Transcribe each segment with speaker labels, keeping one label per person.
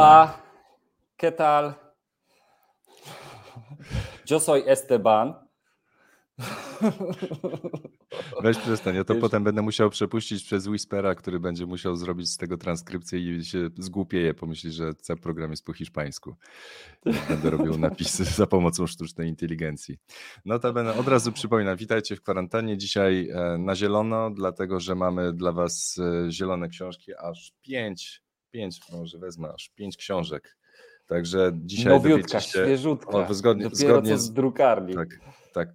Speaker 1: Hola, ¿qué tal? Yo soy Esteban.
Speaker 2: Weź przestań, ja to Wiesz... potem będę musiał przepuścić przez Whispera, który będzie musiał zrobić z tego transkrypcję i się zgłupieje, pomyśli, że cały program jest po hiszpańsku. Będę robił napisy za pomocą sztucznej inteligencji. Notabene od razu przypominam, witajcie w kwarantannie. Dzisiaj e, na zielono, dlatego że mamy dla was e, zielone książki, aż pięć, pięć może wezmę, aż pięć książek. Także dzisiaj
Speaker 1: Nowiutka, się, świeżutka, o, zgodnie, zgodnie z drukarni.
Speaker 2: Tak, tak.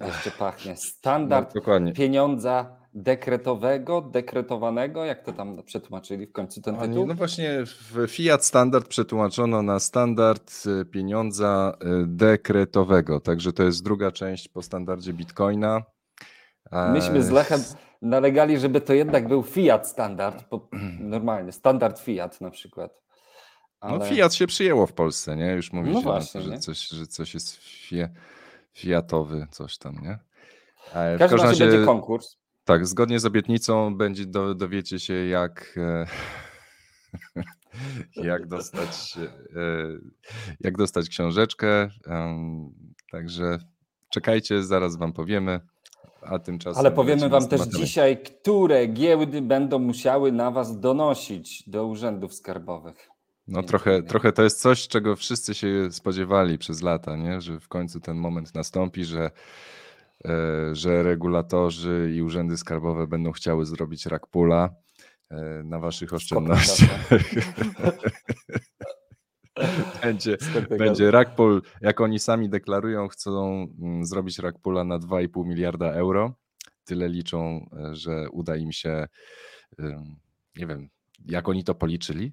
Speaker 1: Jeszcze pachnie. Standard no, pieniądza dekretowego, dekretowanego, jak to tam przetłumaczyli w końcu ten tytuł?
Speaker 2: No właśnie w Fiat Standard przetłumaczono na standard y, pieniądza y, dekretowego, także to jest druga część po standardzie Bitcoina.
Speaker 1: Myśmy z Lechem nalegali, żeby to jednak był Fiat Standard, normalnie, standard Fiat na przykład.
Speaker 2: No, Ale... No Fiat się przyjęło w Polsce, nie? Już mówi no się właśnie, że, coś, że coś jest fie, fiatowy, coś tam, nie?
Speaker 1: w każdym razie będzie konkurs.
Speaker 2: Tak, zgodnie z obietnicą będzie, do, dowiecie się jak e, jak dostać e, jak dostać książeczkę. Także czekajcie, zaraz wam powiemy. A tymczasem
Speaker 1: Ale powiemy Wam też dzisiaj, które giełdy będą musiały na Was donosić do urzędów skarbowych.
Speaker 2: No trochę, trochę to jest coś, czego wszyscy się spodziewali przez lata, nie? że w końcu ten moment nastąpi, że, e, że regulatorzy i urzędy skarbowe będą chciały zrobić rak pula e, na waszych oszczędnościach. będzie, będzie rakpul, jak oni sami deklarują, chcą mm, zrobić rakpula na 2,5 miliarda euro. Tyle liczą, e, że uda im się, nie wiem, jak oni to policzyli,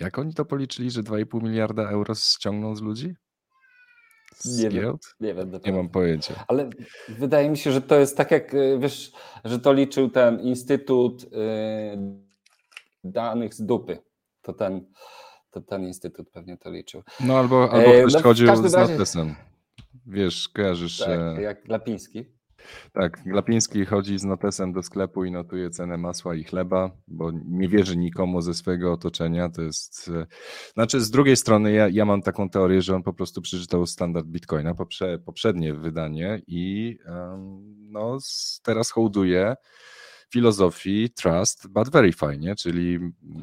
Speaker 2: jak oni to policzyli, że 2,5 miliarda euro ściągną z ludzi?
Speaker 1: Nie wiem, nie wiem.
Speaker 2: Nie mam pojęcia.
Speaker 1: Ale wydaje mi się, że to jest tak jak, y, wiesz, że to liczył ten Instytut yy, Danych z Dupy. To ten, to ten Instytut pewnie to liczył.
Speaker 2: No albo, albo e, ktoś no, chodził z razie... notesem. Wiesz, kojarzysz...
Speaker 1: Tak, e, jak Glapiński.
Speaker 2: Tak, Glapiński chodzi z notesem do sklepu i notuje cenę masła i chleba, bo nie wierzy nikomu ze swojego otoczenia. To jest. E, znaczy, z drugiej strony, ja, ja mam taką teorię, że on po prostu przeczytał standard Bitcoina, poprze, poprzednie wydanie i um, no, teraz hołduje filozofii trust but verify, nie? czyli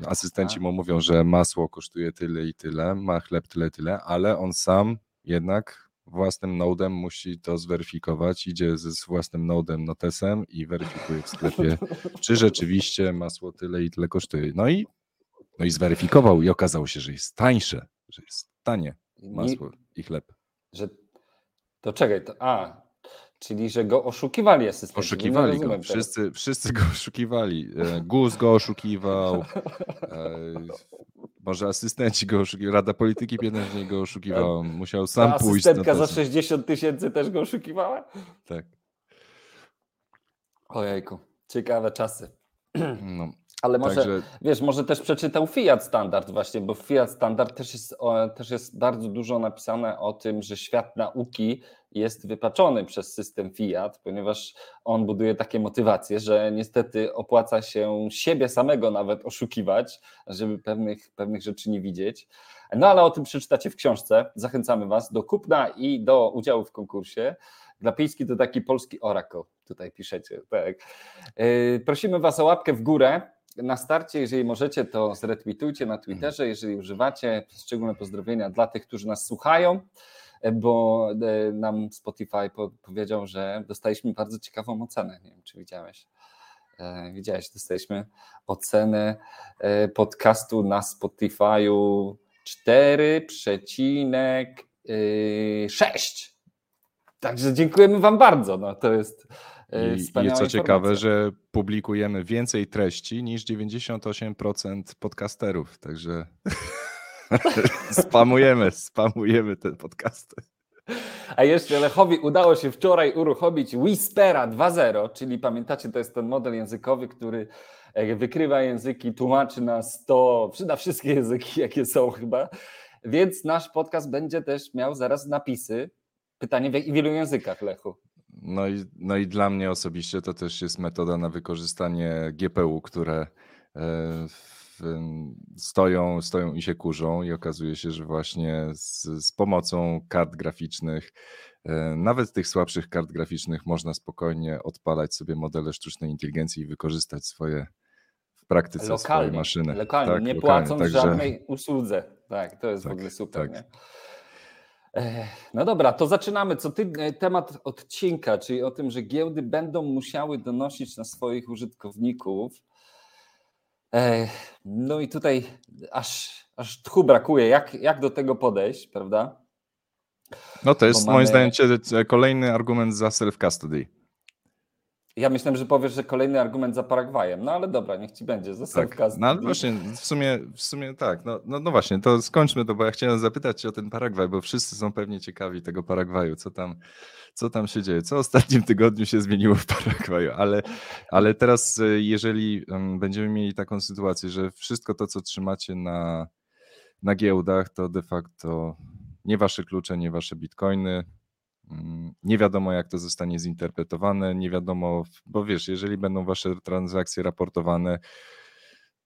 Speaker 2: asystenci tak. mu mówią, że masło kosztuje tyle i tyle, ma chleb tyle, tyle, ale on sam jednak własnym nodem musi to zweryfikować, idzie ze własnym nodem notesem i weryfikuje w sklepie, czy rzeczywiście masło tyle i tyle kosztuje. No i, no i zweryfikował i okazało się, że jest tańsze, że jest tanie masło i chleb.
Speaker 1: Że, to czekaj, to, a, czyli że go oszukiwali asystenci.
Speaker 2: Oszukiwali go, wszyscy, wszyscy go oszukiwali. E, GUS go oszukiwał, e, może asystenci go oszukiwali, Rada Polityki Pieniężnej go oszukiwała, musiał sam A pójść.
Speaker 1: Asystentka za 60 tysięcy też go oszukiwała?
Speaker 2: Tak.
Speaker 1: Ojejku, ciekawe czasy. No, Ale może, Także... wiesz, może też przeczytał Fiat Standard właśnie, bo Fiat Standard też jest, też jest bardzo dużo napisane o tym, że świat nauki jest wypaczony przez system Fiat, ponieważ on buduje takie motywacje, że niestety opłaca się siebie samego nawet oszukiwać, żeby pewnych, pewnych rzeczy nie widzieć. No ale o tym przeczytacie w książce. Zachęcamy Was do kupna i do udziału w konkursie. Glapiński to taki polski oracle, tutaj piszecie. Tak. Yy, prosimy Was o łapkę w górę na starcie, jeżeli możecie, to zretweetujcie na Twitterze, jeżeli używacie. Szczególne pozdrowienia dla tych, którzy nas słuchają, bo e, nam Spotify powiedział, że dostaliśmy bardzo ciekawą ocenę. Nie wiem, czy widziałeś. E, widziałeś, dostaliśmy ocenę e, podcastu na Spotify'u 4,6. Także dziękujemy Wam bardzo. No, to jest
Speaker 2: E, I, I co ciekawe, że publikujemy więcej treści niż 98% podcasterów, także spamujemy, spamujemy te podcasty.
Speaker 1: A jeszcze Lechowi udało się wczoraj uruchomić Whispera 2.0, czyli pamiętacie, to jest ten model językowy, który e, wykrywa języki, tłumaczy na 100, na wszystkie języki, jakie są chyba. Więc nasz podcast będzie też miał zaraz napisy. Pytanie, w ilu językach, Lechu?
Speaker 2: No i, no i dla mnie osobiście to też jest metoda na wykorzystanie GPU, które e, stoją, stoją i się kurzą i okazuje się, że właśnie z, z pomocą kart graficznych, e, nawet tych słabszych kart graficznych można spokojnie odpalać sobie modele sztucznej inteligencji i wykorzystać swoje w praktyce lokalnie, swoje maszyny.
Speaker 1: Lokalnie, tak, nie lokalnie. płacąc Także... żadnej usłudze. Tak, to jest tak, w ogóle super. Tak. No dobra, to zaczynamy. Co ty, e, temat odcinka, czyli o tym, że giełdy będą musiały donosić na swoich użytkowników. No i tutaj aż, aż tchu brakuje, jak, jak do tego podejść, prawda?
Speaker 2: No to jest moim zdaniem kolejny argument za self-custody.
Speaker 1: Ja myślałem, że powiesz, że kolejny argument za Paragwajem, no ale dobra, niech ci będzie, za
Speaker 2: tak. No ale właśnie, w sumie, w sumie tak, no, no, no, właśnie, to skończmy to, bo ja chciałem zapytać cię o ten Paragwaj, bo wszyscy są pewnie ciekawi tego Paragwaju, co tam, co tam się dzieje, co w ostatnim tygodniu się zmieniło w Paragwaju, ale, ale teraz e, jeżeli będziemy mieli taką sytuację, że wszystko to, co trzymacie na, na giełdach, to de facto nie wasze klucze, nie wasze bitcoiny, nie wiadomo, jak to zostanie zinterpretowane, nie wiadomo, bo wiesz, jeżeli będą wasze transakcje raportowane,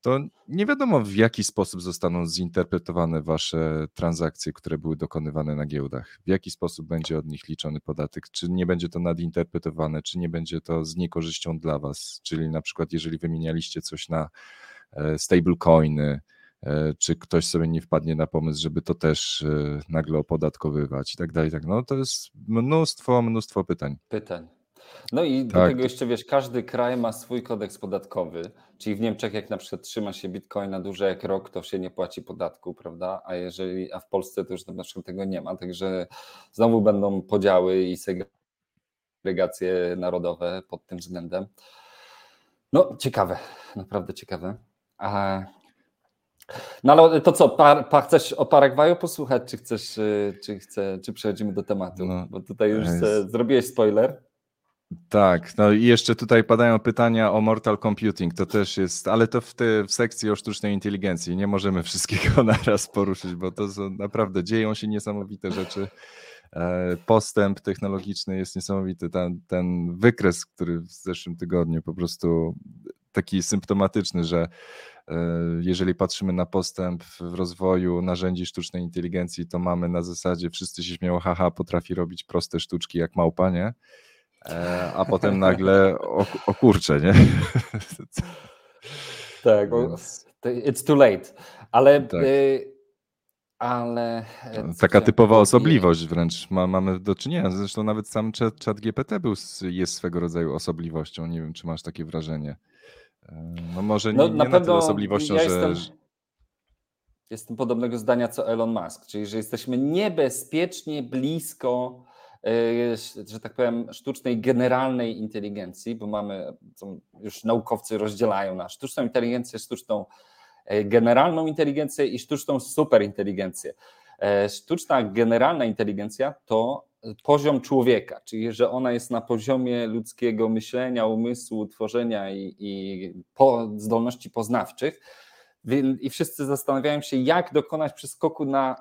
Speaker 2: to nie wiadomo, w jaki sposób zostaną zinterpretowane wasze transakcje, które były dokonywane na giełdach. W jaki sposób będzie od nich liczony podatek? Czy nie będzie to nadinterpretowane, czy nie będzie to z niekorzyścią dla was? Czyli na przykład, jeżeli wymienialiście coś na e, stablecoiny, czy ktoś sobie nie wpadnie na pomysł, żeby to też e, nagle opodatkowywać i tak dalej. Tak. No to jest mnóstwo, mnóstwo pytań.
Speaker 1: Pytań. No i do tak. tego jeszcze wiesz, każdy kraj ma swój kodeks podatkowy, czyli w Niemczech jak na przykład trzyma się bitcoin na dłużej jak rok, to się nie płaci podatku, prawda? A jeżeli, a w Polsce to już na przykład tego nie ma, także znowu będą podziały i segregacje narodowe pod tym względem. No ciekawe, naprawdę ciekawe. A no ale to co, par, par, chcesz o Paragwaju posłuchać, czy chcesz, y, czy, chce, czy przechodzimy do tematu? No, Bo tutaj już jest... zrobiłeś spoiler.
Speaker 2: Tak, no i jeszcze tutaj padają pytania o Mortal Computing, to też jest, ale to w, te, w sekcji o sztucznej inteligencji, nie możemy wszystkiego naraz poruszyć, bo to są naprawdę, dzieją się niesamowite rzeczy, e, postęp technologiczny jest niesamowity, ten, ten wykres, który w zeszłym tygodniu po prostu taki symptomatyczny, że E, jeżeli patrzymy na postęp w rozwoju narzędzi sztucznej inteligencji, to mamy na zasadzie wszyscy się śmieją, haha, potrafi robić proste sztuczki jak małpa, nie? E, a potem nagle o, o kurczę, nie?
Speaker 1: Tak, it's too late. Ale tak. Y ale.
Speaker 2: E, taka typowa osobliwość wręcz ma, mamy do czynienia. Zresztą nawet sam chat, chat GPT był, jest swego rodzaju osobliwością. Nie wiem, czy masz takie wrażenie. No może no, nie, na, nie na tyle osobliwością, ja że... Jestem,
Speaker 1: jestem podobnego zdania co Elon Musk, czyli że jesteśmy niebezpiecznie blisko, e, że tak powiem, sztucznej generalnej inteligencji, bo mamy, już naukowcy rozdzielają na sztuczną inteligencję, sztuczną e, generalną inteligencję i sztuczną superinteligencję. E, sztuczna generalna inteligencja to poziom człowieka, czyli że ona jest na poziomie ludzkiego myślenia, umysłu, tworzenia i, i po, zdolności poznawczych. I wszyscy zastanawiają się, jak dokonać przeskoku na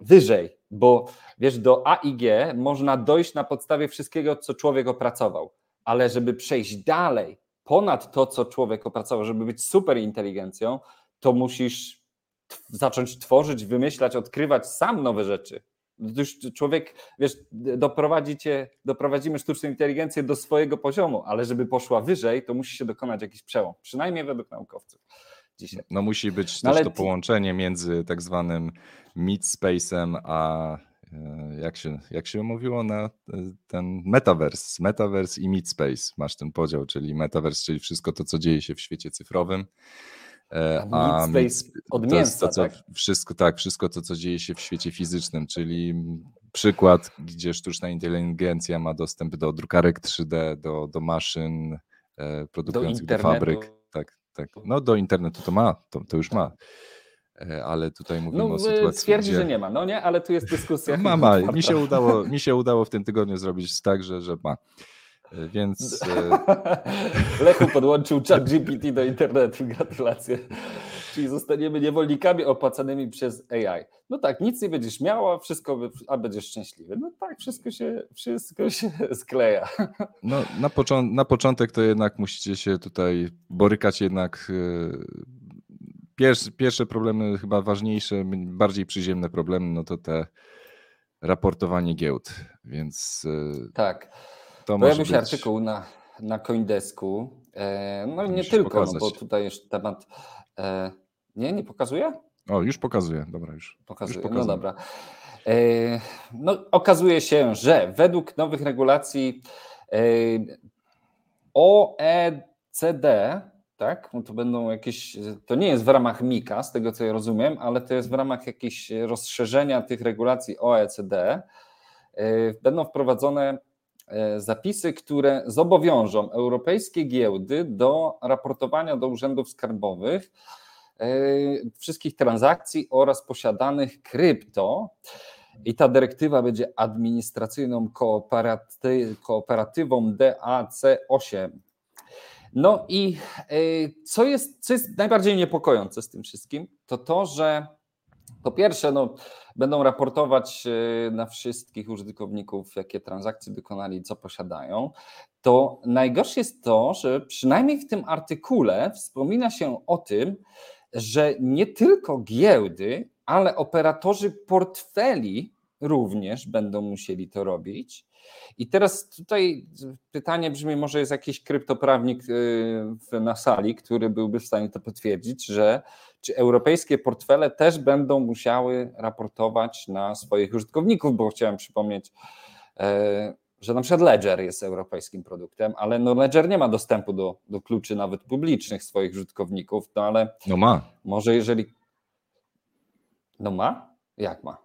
Speaker 1: wyżej, bo wiesz, do A i G można dojść na podstawie wszystkiego, co człowiek opracował, ale żeby przejść dalej, ponad to, co człowiek opracował, żeby być super inteligencją, to musisz zacząć tworzyć, wymyślać, odkrywać sam nowe rzeczy. Już człowiek, wiesz, doprowadzi cię, doprowadzimy sztuczną inteligencję do swojego poziomu, ale żeby poszła wyżej, to musi się dokonać jakiś przełom, przynajmniej według naukowców dzisiaj.
Speaker 2: No musi być no, też ale... to połączenie między tak zwanym mid space'em a e, jak się, jak się mówiło na e, ten metaverse, metaverse i mid space. Masz ten podział, czyli metaverse, czyli wszystko to, co dzieje się w świecie cyfrowym,
Speaker 1: a Space od mięsa, to,
Speaker 2: tak? Wszystko, tak, wszystko to, co dzieje się w świecie fizycznym, czyli przykład, gdzie sztuczna inteligencja ma dostęp do drukarek 3D, do, do maszyn e, produkujących do, do fabryk. Tak, tak. No do internetu to ma, to, to już ma. E, ale tutaj mówimy no, o sytuacji.
Speaker 1: Twierdzi, gdzie... że nie ma. No nie, ale tu jest dyskusja.
Speaker 2: Ma, ma. Mi się, udało, mi się udało w tym tygodniu zrobić tak, że, że ma. Więc.
Speaker 1: E, Lechu podłączył chat GPT do internetu. Gratulacje. Czyli zostaniemy niewolnikami opłacanymi przez AI. No tak, nic nie będziesz miała, wszystko, a będziesz szczęśliwy. No tak, wszystko się, wszystko się skleja.
Speaker 2: No, na, począ na początek to jednak musicie się tutaj borykać jednak e, pierwsze, pierwsze problemy, chyba ważniejsze, bardziej przyziemne problemy, no to te raportowanie giełd, więc
Speaker 1: e, tak. To Pojawił się artykuł na, na Coindesku, e, no nie tylko, no bo tutaj już temat, e, nie, nie pokazuje?
Speaker 2: O, już pokazuje, dobra już.
Speaker 1: Pokazuje, już no dobra. No, okazuje się, że według nowych regulacji OECD, tak, no to będą jakieś, to nie jest w ramach MIKA, z tego co ja rozumiem, ale to jest w ramach jakichś rozszerzenia tych regulacji OECD, będą wprowadzone zapisy, które zobowiążą europejskie giełdy do raportowania do urzędów skarbowych wszystkich transakcji oraz posiadanych krypto. I ta dyrektywa będzie administracyjną kooperaty, kooperatywą DAC8. No i co jest, co jest najbardziej niepokojące z tym wszystkim, to to, że po pierwsze, no, będą raportować na wszystkich użytkowników, jakie transakcje dokonali, co posiadają. To najgorsze jest to, że przynajmniej w tym artykule wspomina się o tym, że nie tylko giełdy, ale operatorzy portfeli również będą musieli to robić. I teraz tutaj pytanie brzmi, może jest jakiś kryptoprawnik y, na sali, który byłby w stanie to potwierdzić, że czy europejskie portfele też będą musiały raportować na swoich użytkowników, bo chciałem przypomnieć, e, że na przykład Ledger jest europejskim produktem, ale no Ledger nie ma dostępu do, do kluczy nawet publicznych swoich użytkowników, no ale
Speaker 2: no ma.
Speaker 1: może jeżeli no ma? Jak ma?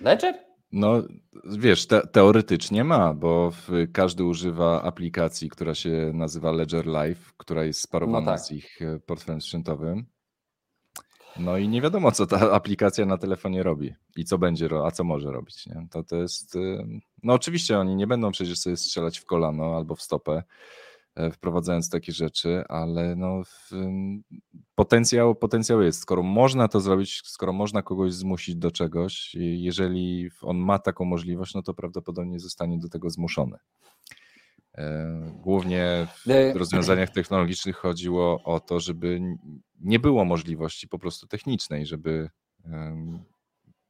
Speaker 1: Ledger?
Speaker 2: No, wiesz, te, teoretycznie ma, bo każdy używa aplikacji, która się nazywa Ledger Live, która jest sparowana no tak. z ich e, portfelem sprzętowym. No i nie wiadomo, co ta aplikacja na telefonie robi i co będzie, a co może robić. Nie? To, to jest. E, no, oczywiście oni nie będą przecież sobie strzelać w kolano albo w stopę wprowadzając takie rzeczy, ale no, potencjał, potencjał jest. Skoro można to zrobić, skoro można kogoś zmusić do czegoś, jeżeli on ma taką możliwość, no to prawdopodobnie zostanie do tego zmuszony. E, głównie w rozwiązaniach technologicznych chodziło o to, żeby nie było możliwości po prostu technicznej, żeby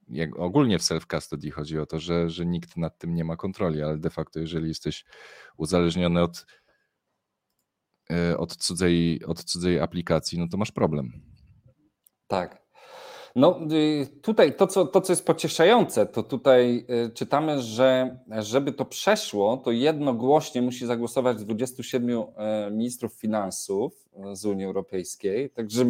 Speaker 2: jak ogólnie w self-custody chodzi o to, że, że nikt nad tym nie ma kontroli, ale de facto, jeżeli jesteś uzależniony od E, od cudzej, od cudzej aplikacji, no to masz problem.
Speaker 1: Tak. No y, tutaj to co, to, co jest pocieszające, to tutaj y, czytamy, że żeby to przeszło, to jednogłośnie musi zagłosować 27 e, ministrów finansów e, z Unii Europejskiej. Także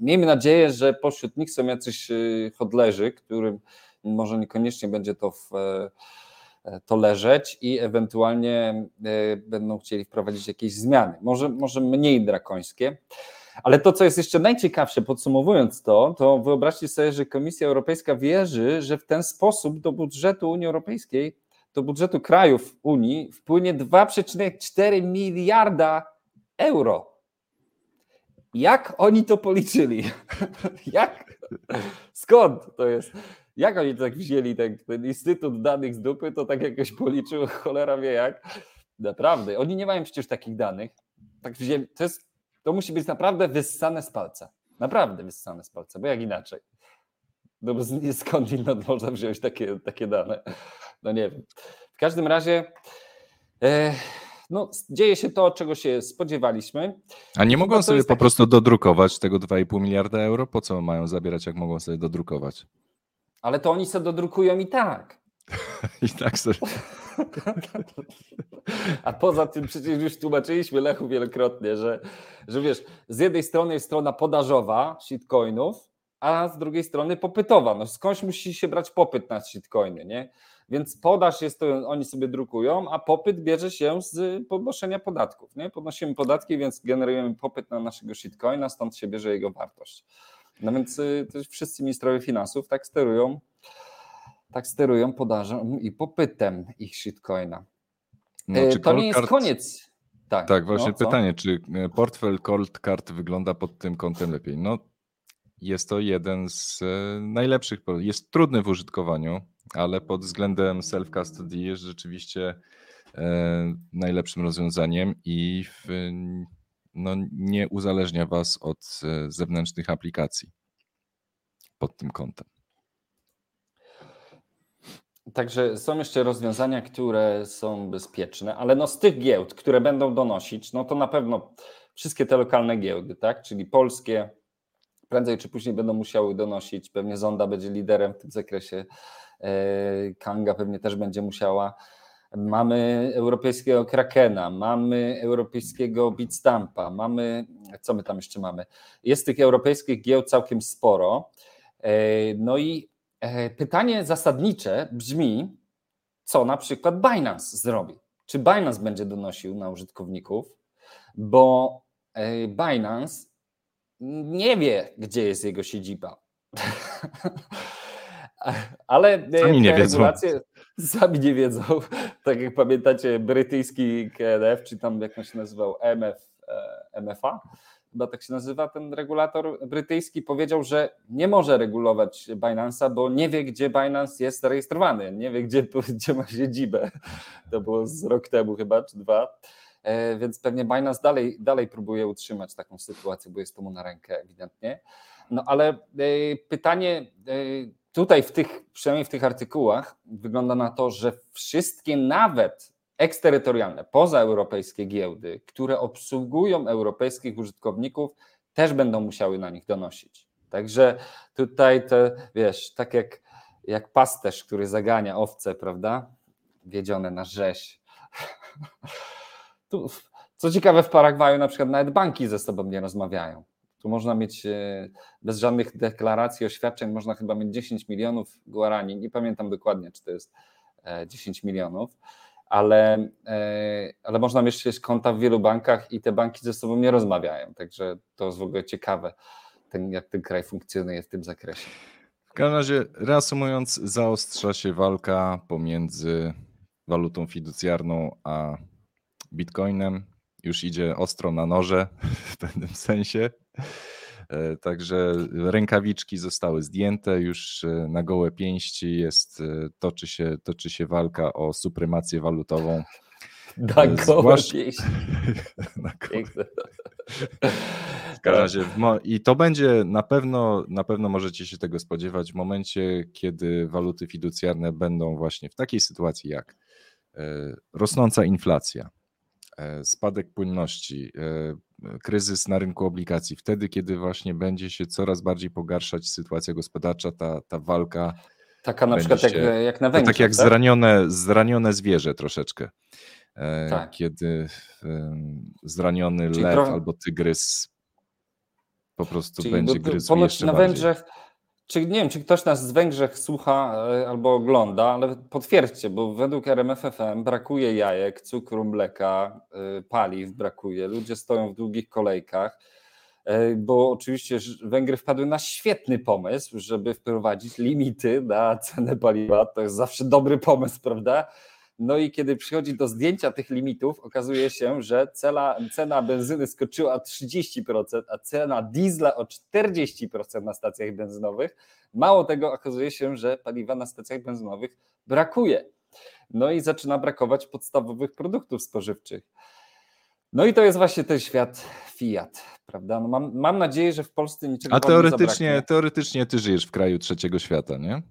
Speaker 1: miejmy nadzieję, że pośród nich są jacyś y, hodlerzy, którym może niekoniecznie będzie to w E, to leżeć i ewentualnie e, będą chcieli wprowadzić jakieś zmiany, może, może mniej drakońskie. Ale to, co jest jeszcze najciekawsze, podsumowując to, to wyobraźcie sobie, że Komisja Europejska wierzy, że w ten sposób do budżetu Unii Europejskiej, do budżetu krajów Unii wpłynie 2,4 miliarda euro. Jak oni to policzyli? Jak? Skąd to jest? Jak oni tak wzięli ten, ten instytut danych z dupy, to tak jakoś policzył, cholera wie jak. Naprawdę, oni nie mają przecież takich danych. Tak wzięli, to, jest, to musi być naprawdę wyssane z palca. Naprawdę wyssane z palca, bo jak inaczej? No bo skąd inąd można wziąć takie, takie dane? No nie wiem. W każdym razie e, no, dzieje się to, czego się spodziewaliśmy.
Speaker 2: A nie mogą sobie po taki... prostu dodrukować tego 2,5 miliarda euro? Po co mają zabierać, jak mogą sobie dodrukować?
Speaker 1: Ale to oni sobie dodrukują i tak.
Speaker 2: I tak sobie.
Speaker 1: A poza tym przecież już tłumaczyliśmy Lechu wielokrotnie, że, że wiesz, z jednej strony jest strona podażowa shitcoinów, a z drugiej strony popytowa. No skądś musi się brać popyt na shitcoiny, nie? Więc podaż jest to, oni sobie drukują, a popyt bierze się z podnoszenia podatków. Nie? Podnosimy podatki, więc generujemy popyt na naszego shitcoina, stąd się bierze jego wartość. No więc y, wszyscy ministrowie finansów tak sterują, tak sterują podażą i popytem ich shitcoina. No, y, to nie jest card... koniec.
Speaker 2: Tak, tak właśnie no, pytanie, czy y, portfel Cold Card wygląda pod tym kątem lepiej? No, jest to jeden z najlepszych, jest trudny w użytkowaniu, ale pod względem self-custody jest rzeczywiście najlepszym rozwiązaniem i w no, nie uzależnia Was od zewnętrznych aplikacji pod tym kątem.
Speaker 1: Także są jeszcze rozwiązania, które są bezpieczne, ale no z tych giełd, które będą donosić, no to na pewno wszystkie te lokalne giełdy, tak? Czyli polskie, prędzej czy później będą musiały donosić. Pewnie Zonda będzie liderem w tym zakresie. E, Kanga pewnie też będzie musiała. Mamy europejskiego Krakena, mamy europejskiego Bitstampa, mamy, co my tam jeszcze mamy? Jest tych europejskich giełd całkiem sporo. E, no i e, pytanie zasadnicze brzmi, co na przykład Binance zrobi? Czy Binance będzie donosił na użytkowników? Bo Binance nie wie, gdzie jest jego siedziba. Ale e,
Speaker 2: sami nie regulacje.
Speaker 1: sami nie wiedzą. Tak jak pamiętacie, brytyjski KNF, czy tam jak on się nazywał, MF, e, MFA, chyba tak się nazywa ten regulator brytyjski, powiedział, że nie może regulować Binance'a, bo nie wie, gdzie Binance jest zarejestrowany, nie wie, gdzie, gdzie ma siedzibę. To było z rok temu chyba, czy dwa. E, więc pewnie Binance dalej, dalej próbuje utrzymać taką sytuację, bo jest to mu na rękę ewidentnie. No ale e, pytanie tutaj w tych, przynajmniej w tych artykułach wygląda na to, że wszystkie nawet eksterytorialne, pozaeuropejskie giełdy, które obsługują europejskich użytkowników, też będą musiały na nich donosić. Także tutaj to, wiesz, tak jak, jak pasterz, który zagania owce, prawda? Wiedzione na rzeź. Co ciekawe, w Paragwaju na przykład nawet banki ze sobą nie rozmawiają. Tu można mieć e, bez żadnych deklaracji, oświadczeń, można chyba mieć 10 milionów guarani. Nie pamiętam dokładnie, czy to jest 10 e, milionów, ale, e, ale można mieć konta w wielu bankach i te banki ze sobą nie rozmawiają. Także to jest w ogóle ciekawe, ten, jak ten kraj funkcjonuje w tym zakresie.
Speaker 2: W każdym razie, reasumując, zaostrza się walka pomiędzy walutą fiducjarną a Bitcoinem. Już idzie ostro na noże w pewnym sensie. E, także rękawiczki zostały zdjęte, już e, na gołe pięści jest, e, toczy się, toczy się walka o supremację walutową.
Speaker 1: Na gołe pięści. na gołe.
Speaker 2: W każdym razie, i to będzie na pewno, na pewno możecie się tego spodziewać w momencie, kiedy waluty fiducjarne będą właśnie w takiej sytuacji jak rosnąca inflacja, spadek płynności, e, kryzys na rynku obligacji, wtedy, kiedy właśnie będzie się coraz bardziej pogarszać sytuacja gospodarcza, ta, ta walka.
Speaker 1: Taka na przykład jak, jak na Węgrzech.
Speaker 2: Tak jak tak? Zranione, zranione zwierzę troszeczkę. E, tak. Kiedy zraniony Czyli lew trochę... albo tygrys po prostu Czyli będzie gryzł jeszcze na bardziej. Węgrzech
Speaker 1: czy nie wiem, czy ktoś nas z Węgrzech słucha e, albo ogląda, ale potwierdźcie, bo według RMFFM brakuje jajek, cukru, mleka, e, paliw brakuje. Ludzie stoją w długich kolejkach, e, bo oczywiście Węgry wpadły na świetny pomysł, żeby wprowadzić limity na cenę paliwa. To jest zawsze dobry pomysł, prawda? No i kiedy przychodzi do zdjęcia tych limitów, okazuje się, że cena, cena benzyny skoczyła o 30%, a cena diesla o 40% na stacjach benzynowych. Mało tego, okazuje się, że paliwa na stacjach benzynowych brakuje. No i zaczyna brakować podstawowych produktów spożywczych. No i to jest właśnie ten świat Fiat, prawda? No mam, mam nadzieję, że w Polsce niczego
Speaker 2: A teoretycznie, teoretycznie ty żyjesz w kraju trzeciego świata, nie?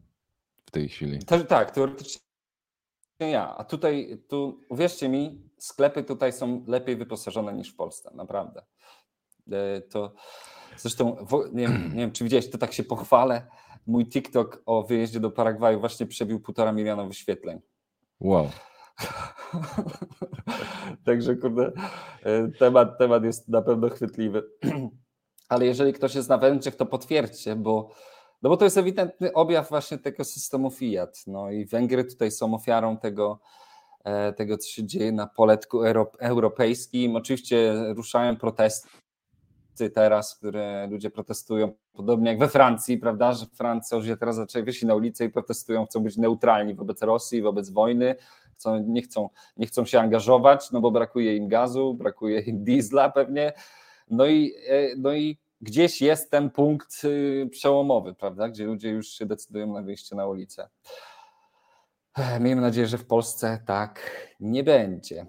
Speaker 2: W tej chwili.
Speaker 1: To, tak, teoretycznie ja. A tutaj, tu uwierzcie mi, sklepy tutaj są lepiej wyposażone niż w Polsce, naprawdę. E, to zresztą, nie wiem, nie wiem czy widziałeś, to tak się pochwalę. Mój TikTok o wyjeździe do Paragwaju właśnie przebił półtora miliona wyświetleń.
Speaker 2: Wow.
Speaker 1: Także kurde, e, temat, temat jest na pewno chwytliwy. Ale jeżeli ktoś jest na Węgrzech, to potwierdźcie, bo no bo to jest ewidentny objaw właśnie tego systemu Fiat. No i Węgry tutaj są ofiarą tego, e, tego co się dzieje na poletku europejskim. Oczywiście ruszają protesty teraz, które ludzie protestują, podobnie jak we Francji, prawda, że Francuzi teraz zaczęli wyjść na ulicę i protestują, chcą być neutralni wobec Rosji, wobec wojny, chcą, nie, chcą, nie chcą się angażować, no bo brakuje im gazu, brakuje im diesla pewnie, no i, e, no i gdzieś jest ten punkt y, przełomowy, prawda, gdzie ludzie już się decydują na wyjście na ulicę. Miejmy nadzieję, że w Polsce tak nie będzie.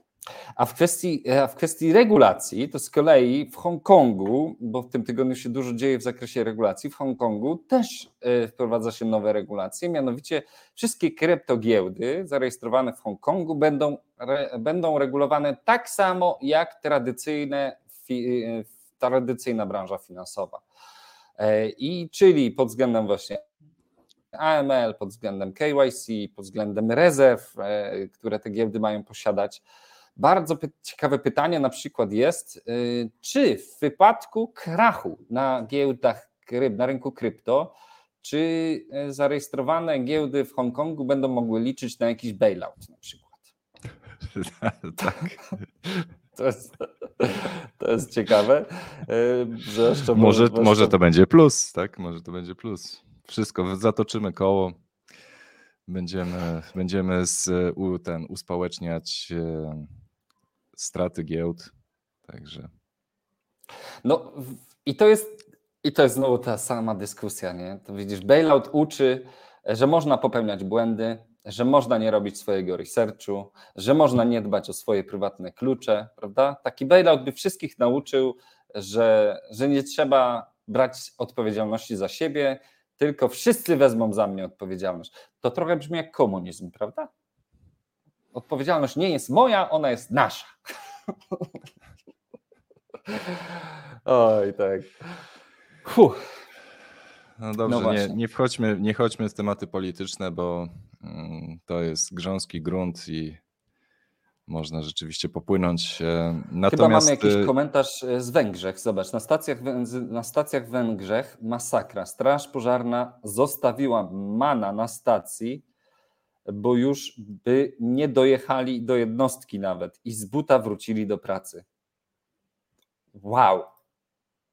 Speaker 1: A w kwestii, a w kwestii regulacji, to z kolei w Hongkongu, bo w tym tygodniu się dużo dzieje w zakresie regulacji, w Hongkongu też e, wprowadza się nowe regulacje, mianowicie wszystkie kryptogiełdy zarejestrowane w Hongkongu będą, re, będą regulowane tak samo jak tradycyjne, fi, e, tradycyjna branża finansowa. E, I czyli pod względem właśnie AML, pod względem KYC, pod względem rezerw, które te giełdy mają posiadać. Bardzo ciekawe pytanie na przykład jest, y, czy w wypadku krachu na giełdach, na rynku krypto, czy zarejestrowane giełdy w Hongkongu będą mogły liczyć na jakiś bailout na przykład? tak. To jest, to jest ciekawe.
Speaker 2: Y, zresztą może, może to będzie plus, tak? Może to będzie plus. Wszystko, zatoczymy koło. Będziemy, będziemy z, ten, uspołeczniać straty giełd. Także.
Speaker 1: No i to jest, i to jest znowu ta sama dyskusja, nie? To widzisz, bailout uczy, że można popełniać błędy, że można nie robić swojego researchu, że można nie dbać o swoje prywatne klucze, prawda? Taki bailout by wszystkich nauczył, że, że nie trzeba brać odpowiedzialności za siebie, tylko wszyscy wezmą za mnie odpowiedzialność. To trochę brzmi jak komunizm, prawda? odpowiedzialność nie jest moja, ona jest nasza. Oj, tak.
Speaker 2: Fuh. No dobrze, no nie, nie, wchodźmy, nie chodźmy w tematy polityczne, bo to jest grząski grunt i można rzeczywiście popłynąć.
Speaker 1: Natomiast... Chyba mamy jakiś y, komentarz y, z Węgrzech. Zobacz, na stacjach, na stacjach Węgrzech masakra. Straż pożarna zostawiła mana na stacji, bo już by nie dojechali do jednostki nawet i z buta wrócili do pracy. Wow.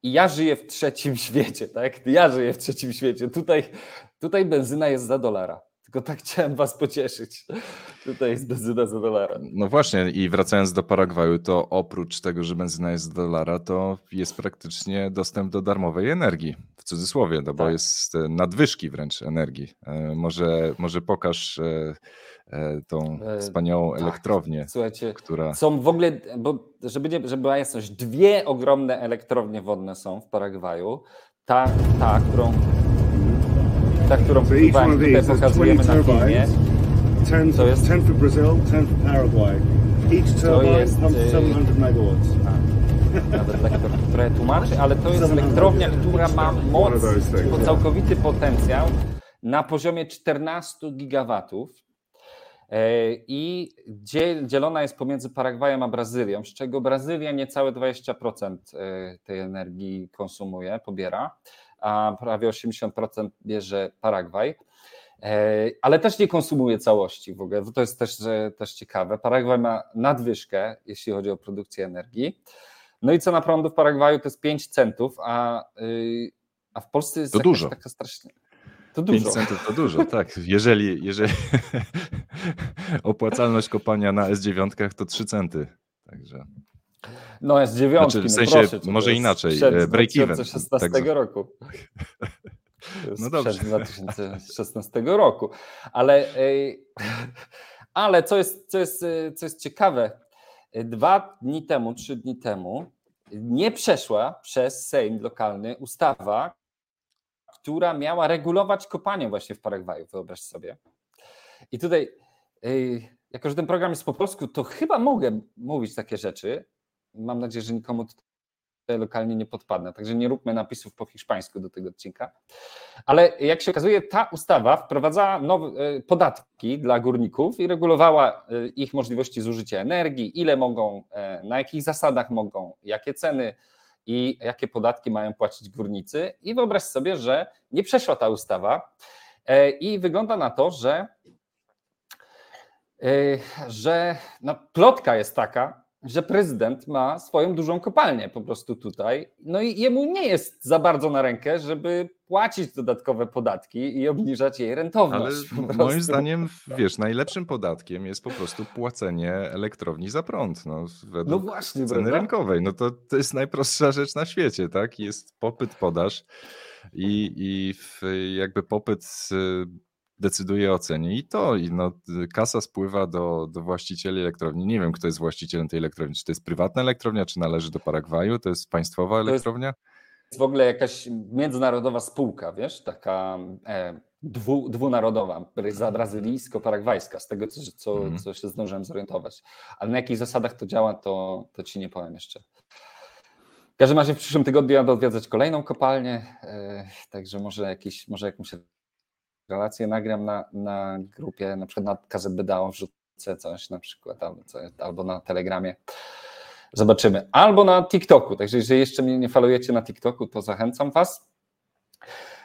Speaker 1: I ja żyję w trzecim świecie, tak? Ja żyję w trzecim świecie. Tutaj, tutaj benzyna jest za dolara. Tylko tak chciałem was pocieszyć. Tutaj jest benzyna za dolara.
Speaker 2: No właśnie i wracając do Paragwaju, to oprócz tego, że benzyna jest za dolara, to jest praktycznie dostęp do darmowej energii, w cudzysłowie, no bo tak. jest e, nadwyżki wręcz energii. E, może, może pokaż e, tą wspaniałą tak. elektrownię,
Speaker 1: Słuchajcie, która... Są w ogóle, bo żeby, nie, żeby była jasność, dwie ogromne elektrownie wodne są w Paragwaju. Ta, ta którą ta, którą wam tutaj pokazujemy na filmie, to jest... 10 for Brazil, 10 for Paraguay. Each turbine jest, pumps 700 megawatts. Nawet lektor trochę tłumaczy, ale to jest elektrownia, która ma moc, całkowity potencjał na poziomie 14 gigawatów. E, i dzielona jest pomiędzy Paragwajem a Brazylią, z czego Brazylia niecałe 20% e, tej energii konsumuje, pobiera a prawie 80% bierze Paragwaj. E, ale też nie konsumuje całości w ogóle, to jest też, też ciekawe. Paragwaj ma nadwyżkę, jeśli chodzi o produkcję energii. No i cena prądu w Paragwaju to jest 5 centów, a, y, a w Polsce jest
Speaker 2: to dużo.
Speaker 1: taka strasznie.
Speaker 2: To dużo. 5 centów to dużo, tak. Jeżeli, jeżeli opłacalność kopania na S9 to 3 centy. Także.
Speaker 1: No jest dziewiątki, znaczy, w sensie, no proszę,
Speaker 2: może inaczej, e, break even.
Speaker 1: 2016 tak roku. No dobrze. 2016 roku. Ale, ale co, jest, co, jest, co jest ciekawe, dwa dni temu, trzy dni temu nie przeszła przez Sejm lokalny ustawa, która miała regulować kopanie właśnie w Paragwaju, wyobraź sobie. I tutaj, jako że ten program jest po polsku, to chyba mogę mówić takie rzeczy, Mam nadzieję, że nikomu tutaj lokalnie nie podpadnę, także nie róbmy napisów po hiszpańsku do tego odcinka. Ale jak się okazuje, ta ustawa wprowadzała nowe e, podatki dla górników i regulowała e, ich możliwości zużycia energii, ile mogą, e, na jakich zasadach mogą, jakie ceny i jakie podatki mają płacić górnicy. I wyobraź sobie, że nie przeszła ta ustawa i wygląda na to, że że no, plotka jest taka, że prezydent ma swoją dużą kopalnię po prostu tutaj. No i jemu nie jest za bardzo na rękę, żeby płacić dodatkowe podatki i obniżać jej rentowność.
Speaker 2: Ale moim zdaniem, wiesz, najlepszym podatkiem jest po prostu płacenie elektrowni za prąd. No, według no właśnie, ceny prawda? rynkowej. No to, to jest najprostsza rzecz na świecie, tak? Jest popyt, podaż i, i jakby popyt decyduje o cenie i to i no, kasa spływa do, do właścicieli elektrowni. Nie wiem, kto jest właścicielem tej elektrowni. Czy to jest prywatna elektrownia, czy należy do Paragwaju? To jest państwowa elektrownia? To
Speaker 1: jest w ogóle jakaś międzynarodowa spółka, wiesz, taka e, dwu, dwunarodowa, brazylijsko-paragwajska, z tego, co, co, mm. co się zdążyłem zorientować. Ale na jakich zasadach to działa, to, to ci nie powiem jeszcze. W każdym razie w przyszłym tygodniu jadę odwiedzać kolejną kopalnię, e, także może, jakiś, może jakąś relację nagram na, na grupie, na przykład na KZBDAO wrzucę coś na przykład, albo, albo na Telegramie. Zobaczymy. Albo na TikToku. Także jeżeli jeszcze mnie nie falujecie na TikToku, to zachęcam Was.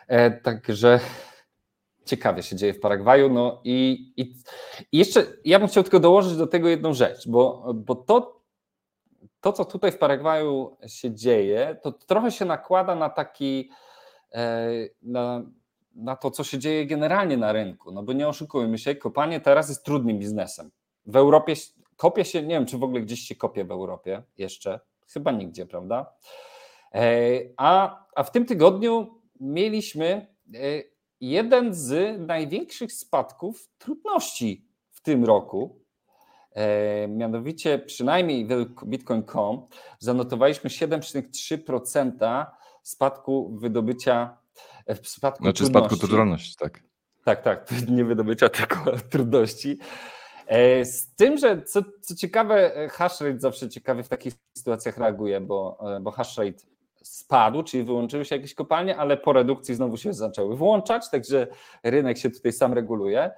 Speaker 1: E, także ciekawie się dzieje w Paragwaju. No i, i, i, jeszcze ja bym chciał tylko dołożyć do tego jedną rzecz, bo, bo to, to, co tutaj w Paragwaju się dzieje, to trochę się nakłada na taki e, na, na to, co się dzieje generalnie na rynku. No bo nie oszukujmy się, kopanie teraz jest trudnym biznesem. W Europie kopie się, nie wiem, czy w ogóle gdzieś się kopie w Europie jeszcze, chyba nigdzie, prawda? E, a, a w tym tygodniu mieliśmy e, jeden z największych spadków trudności w tym roku. E, mianowicie, przynajmniej według Bitcoin.com, zanotowaliśmy 7,3% spadku wydobycia. W spadku
Speaker 2: znaczy trudności. spadku trudności, tak.
Speaker 1: Tak, tak, nie wydobycia, tylko trudności. E, z tym, że co, co ciekawe, e, hashrate zawsze ciekawie w takich sytuacjach reaguje, bo, e, bo hashrate spadł, czyli wyłączyły się jakieś kopalnie, ale po redukcji znowu się zaczęły włączać, także rynek się tutaj sam reguluje.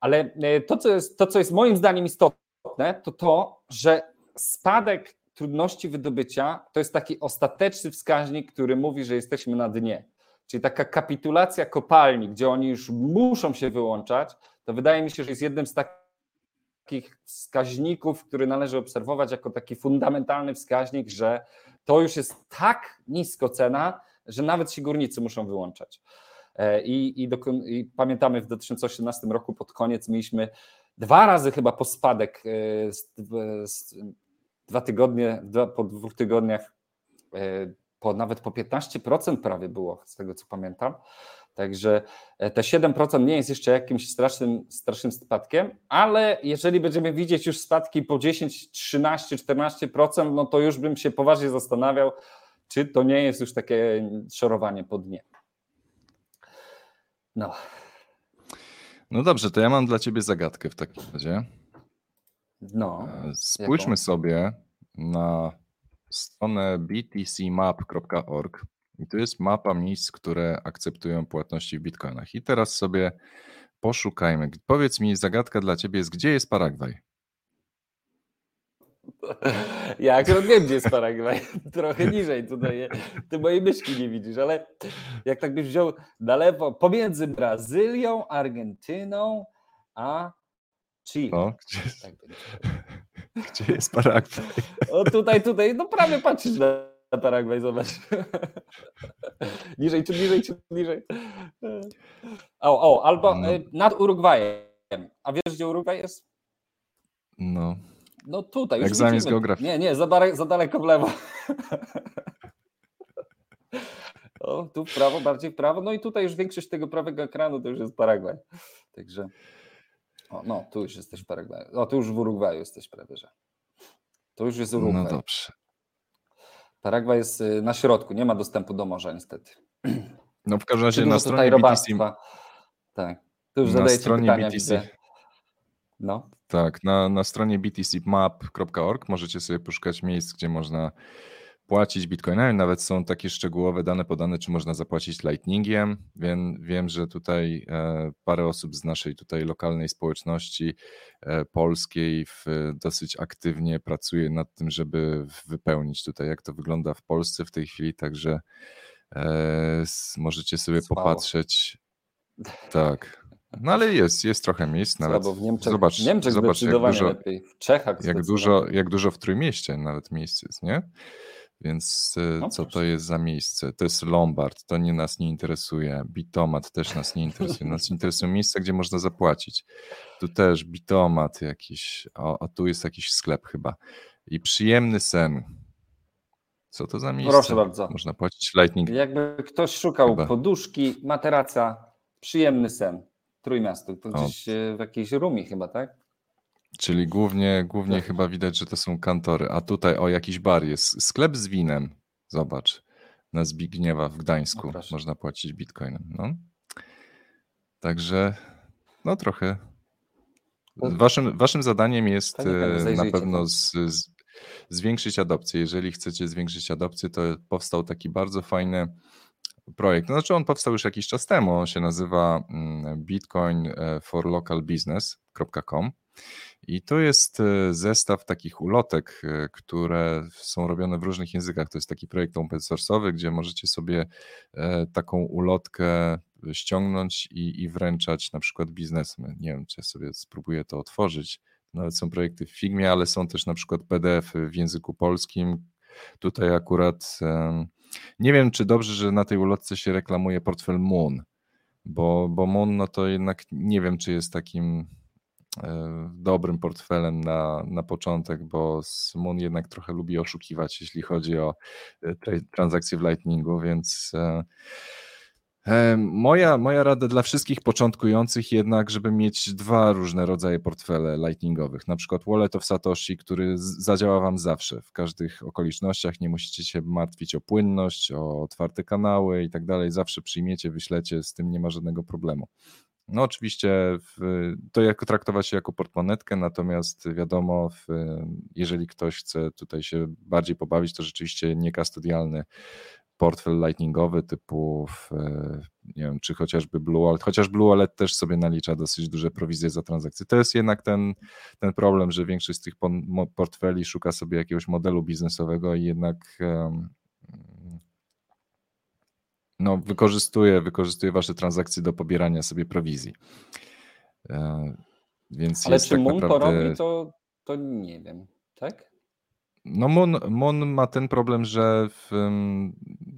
Speaker 1: Ale to, co jest, to, co jest moim zdaniem istotne, to to, że spadek trudności wydobycia to jest taki ostateczny wskaźnik, który mówi, że jesteśmy na dnie. Czyli taka kapitulacja kopalni, gdzie oni już muszą się wyłączać, to wydaje mi się, że jest jednym z takich wskaźników, który należy obserwować jako taki fundamentalny wskaźnik, że to już jest tak nisko cena, że nawet się górnicy muszą wyłączać. E, I, i, do, i pamiętamy w 2018 roku pod koniec mieliśmy dwa razy chyba po spadek, e, dwa tygodnie, dwa, po dwóch tygodniach, e, po, nawet po 15% prawie było, z tego co pamiętam. Także e, te 7% nie jest jeszcze jakimś strasznym, strasznym spadkiem, ale jeżeli będziemy widzieć już spadki po 10, 13, 14%, no to już bym się poważnie zastanawiał, czy to nie jest już takie szorowanie po dnie. No.
Speaker 2: No dobrze, to ja mam dla ciebie zagadkę w takim razie.
Speaker 1: No.
Speaker 2: E, spójrzmy jaką? sobie na stronę btcmap.org i tu jest mapa miejsc, które akceptują płatności w bitcoinach. I teraz sobie poszukajmy. Powiedz mi, zagadka dla ciebie jest, gdzie jest Paragwaj?
Speaker 1: Ja akurat wiem, gdzie jest Paragwaj. Trochę niżej tutaj. Ty mojej myszki nie widzisz, ale jak tak byś wziął na lewo, pomiędzy Brazylią, Argentyną, a Chile.
Speaker 2: Gdzie, tak gdzie jest Paragwaj?
Speaker 1: O tutaj, tutaj, no prawie patrzysz na Paragwaj, zobacz. niżej, czy niżej, czy niżej. O, o albo no. E, nad Urugwajem. A wiesz, gdzie Urugwaj jest?
Speaker 2: No.
Speaker 1: No tutaj.
Speaker 2: Już Egzamin z geografii.
Speaker 1: Nie, nie, za, daleko, za daleko w lewo. o, tu w prawo, bardziej w prawo. No i tutaj już większość tego prawego ekranu to już jest Paragwaj. Także. O, no, tu już jesteś w Paragwaju. O, tu już w Urugwaju jesteś prawie, że. To już jest Urugwaj.
Speaker 2: No dobrze.
Speaker 1: Paragwaj jest y, na środku, nie ma dostępu do morza niestety.
Speaker 2: No w każdym razie na stronie BTC...
Speaker 1: Tak, tu już na stronie pytania, BTC... No.
Speaker 2: Tak, na, na stronie btcmap.org możecie sobie poszukać miejsc, gdzie można płacić bitcoinami. Nawet są takie szczegółowe dane podane, czy można zapłacić lightningiem. Wiem, wiem że tutaj e, parę osób z naszej tutaj lokalnej społeczności e, polskiej w, dosyć aktywnie pracuje nad tym, żeby wypełnić tutaj, jak to wygląda w Polsce w tej chwili. Także e, możecie sobie Słało. popatrzeć. Tak. No ale jest, jest trochę miejsc nawet.
Speaker 1: w Niemczech, zobacz, w Niemczech zobacz jak dużo, lepiej. W Czechach
Speaker 2: jak dużo, jak dużo w Trójmieście nawet miejsc jest, nie? Więc e, no co to jest za miejsce? To jest Lombard, to nie nas nie interesuje. Bitomat też nas nie interesuje. Nas interesują miejsca, gdzie można zapłacić. Tu też bitomat jakiś, a, a tu jest jakiś sklep chyba. I przyjemny sen. Co to za miejsce?
Speaker 1: Proszę bardzo.
Speaker 2: Można płacić lightning.
Speaker 1: Jakby ktoś szukał chyba. poduszki, materaca, przyjemny sen. Trójmiasto, to gdzieś o. w jakiejś Rumi chyba, tak?
Speaker 2: Czyli głównie, głównie tak. chyba widać, że to są kantory. A tutaj o jakiś bar jest. Sklep z winem. Zobacz. Na Zbigniewa w Gdańsku no można płacić bitcoinem. No. Także no trochę. Waszym, waszym zadaniem jest e, na pewno z, z, zwiększyć adopcję. Jeżeli chcecie zwiększyć adopcję, to powstał taki bardzo fajny projekt. No, znaczy on powstał już jakiś czas temu. On się nazywa mm, E. I to jest e, zestaw takich ulotek, e, które są robione w różnych językach. To jest taki projekt open source'owy, gdzie możecie sobie taką ulotkę ściągnąć i, i wręczać na przykład biznesmen. Nie wiem, czy ja sobie spróbuję to otworzyć. Nawet są projekty w Figmie, ale są też na przykład PDF w języku polskim. Tutaj akurat nie wiem, czy dobrze, że na tej ulotce się reklamuje portfel Moon, bo, bo Moon no to jednak nie wiem, czy jest takim e, dobrym portfelem na, na początek, bo Moon jednak trochę lubi oszukiwać, jeśli chodzi o e, transakcje w Lightningu, więc e, Moja, moja rada dla wszystkich początkujących jednak, żeby mieć dwa różne rodzaje portfele lightningowych, na przykład Wallet of Satoshi, który zadziała Wam zawsze, w każdych okolicznościach, nie musicie się martwić o płynność, o otwarte kanały i tak dalej, zawsze przyjmiecie, wyślecie, z tym nie ma żadnego problemu. No oczywiście w, to jako traktować się jako portmonetkę, natomiast wiadomo, w, jeżeli ktoś chce tutaj się bardziej pobawić, to rzeczywiście niekastodialny portfel lightningowy typu, nie wiem, czy chociażby Blue Wallet, chociaż Blue Wallet też sobie nalicza dosyć duże prowizje za transakcje. To jest jednak ten, ten problem, że większość z tych portfeli szuka sobie jakiegoś modelu biznesowego i jednak no, wykorzystuje, wykorzystuje wasze transakcje do pobierania sobie prowizji. E, więc
Speaker 1: Ale czy tak Moon naprawdę... to robi, to, to nie wiem, tak?
Speaker 2: No Mon, Mon ma ten problem, że w, um,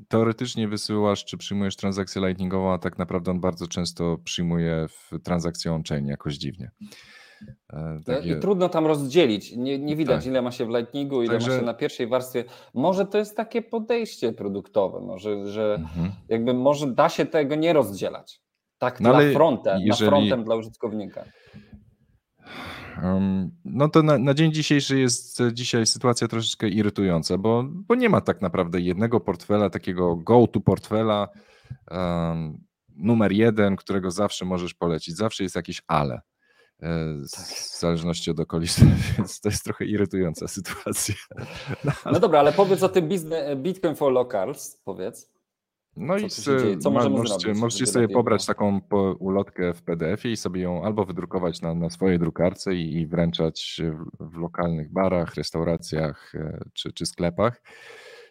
Speaker 2: teoretycznie wysyłasz czy przyjmujesz transakcję lightningową, a tak naprawdę on bardzo często przyjmuje w transakcję on-chain jakoś dziwnie.
Speaker 1: E, takie... I trudno tam rozdzielić. Nie, nie widać, tak. ile ma się w Lightningu, ile Także... ma się na pierwszej warstwie. Może to jest takie podejście produktowe, może, że mhm. jakby może da się tego nie rozdzielać. Tak no, dla frontem, jeżeli... na frontem dla użytkownika.
Speaker 2: No to na, na, dzień dzisiejszy jest dzisiaj sytuacja troszeczkę irytująca, bo, bo nie ma tak naprawdę jednego portfela, takiego go-to portfela um, numer jeden, którego zawsze możesz polecić. Zawsze jest jakieś ale. E, tak. W zależności od okoliczności, więc to jest trochę irytująca sytuacja.
Speaker 1: No, no dobra, ale powiedz o tym Bitcoin for Locals, powiedz.
Speaker 2: No co i z, co możemy możecie, zrobić, możecie sobie pobrać taką ulotkę w PDF-ie i sobie ją albo wydrukować na, na swojej drukarce i, i wręczać w, w, lokalnych barach, restauracjach e, czy, czy sklepach,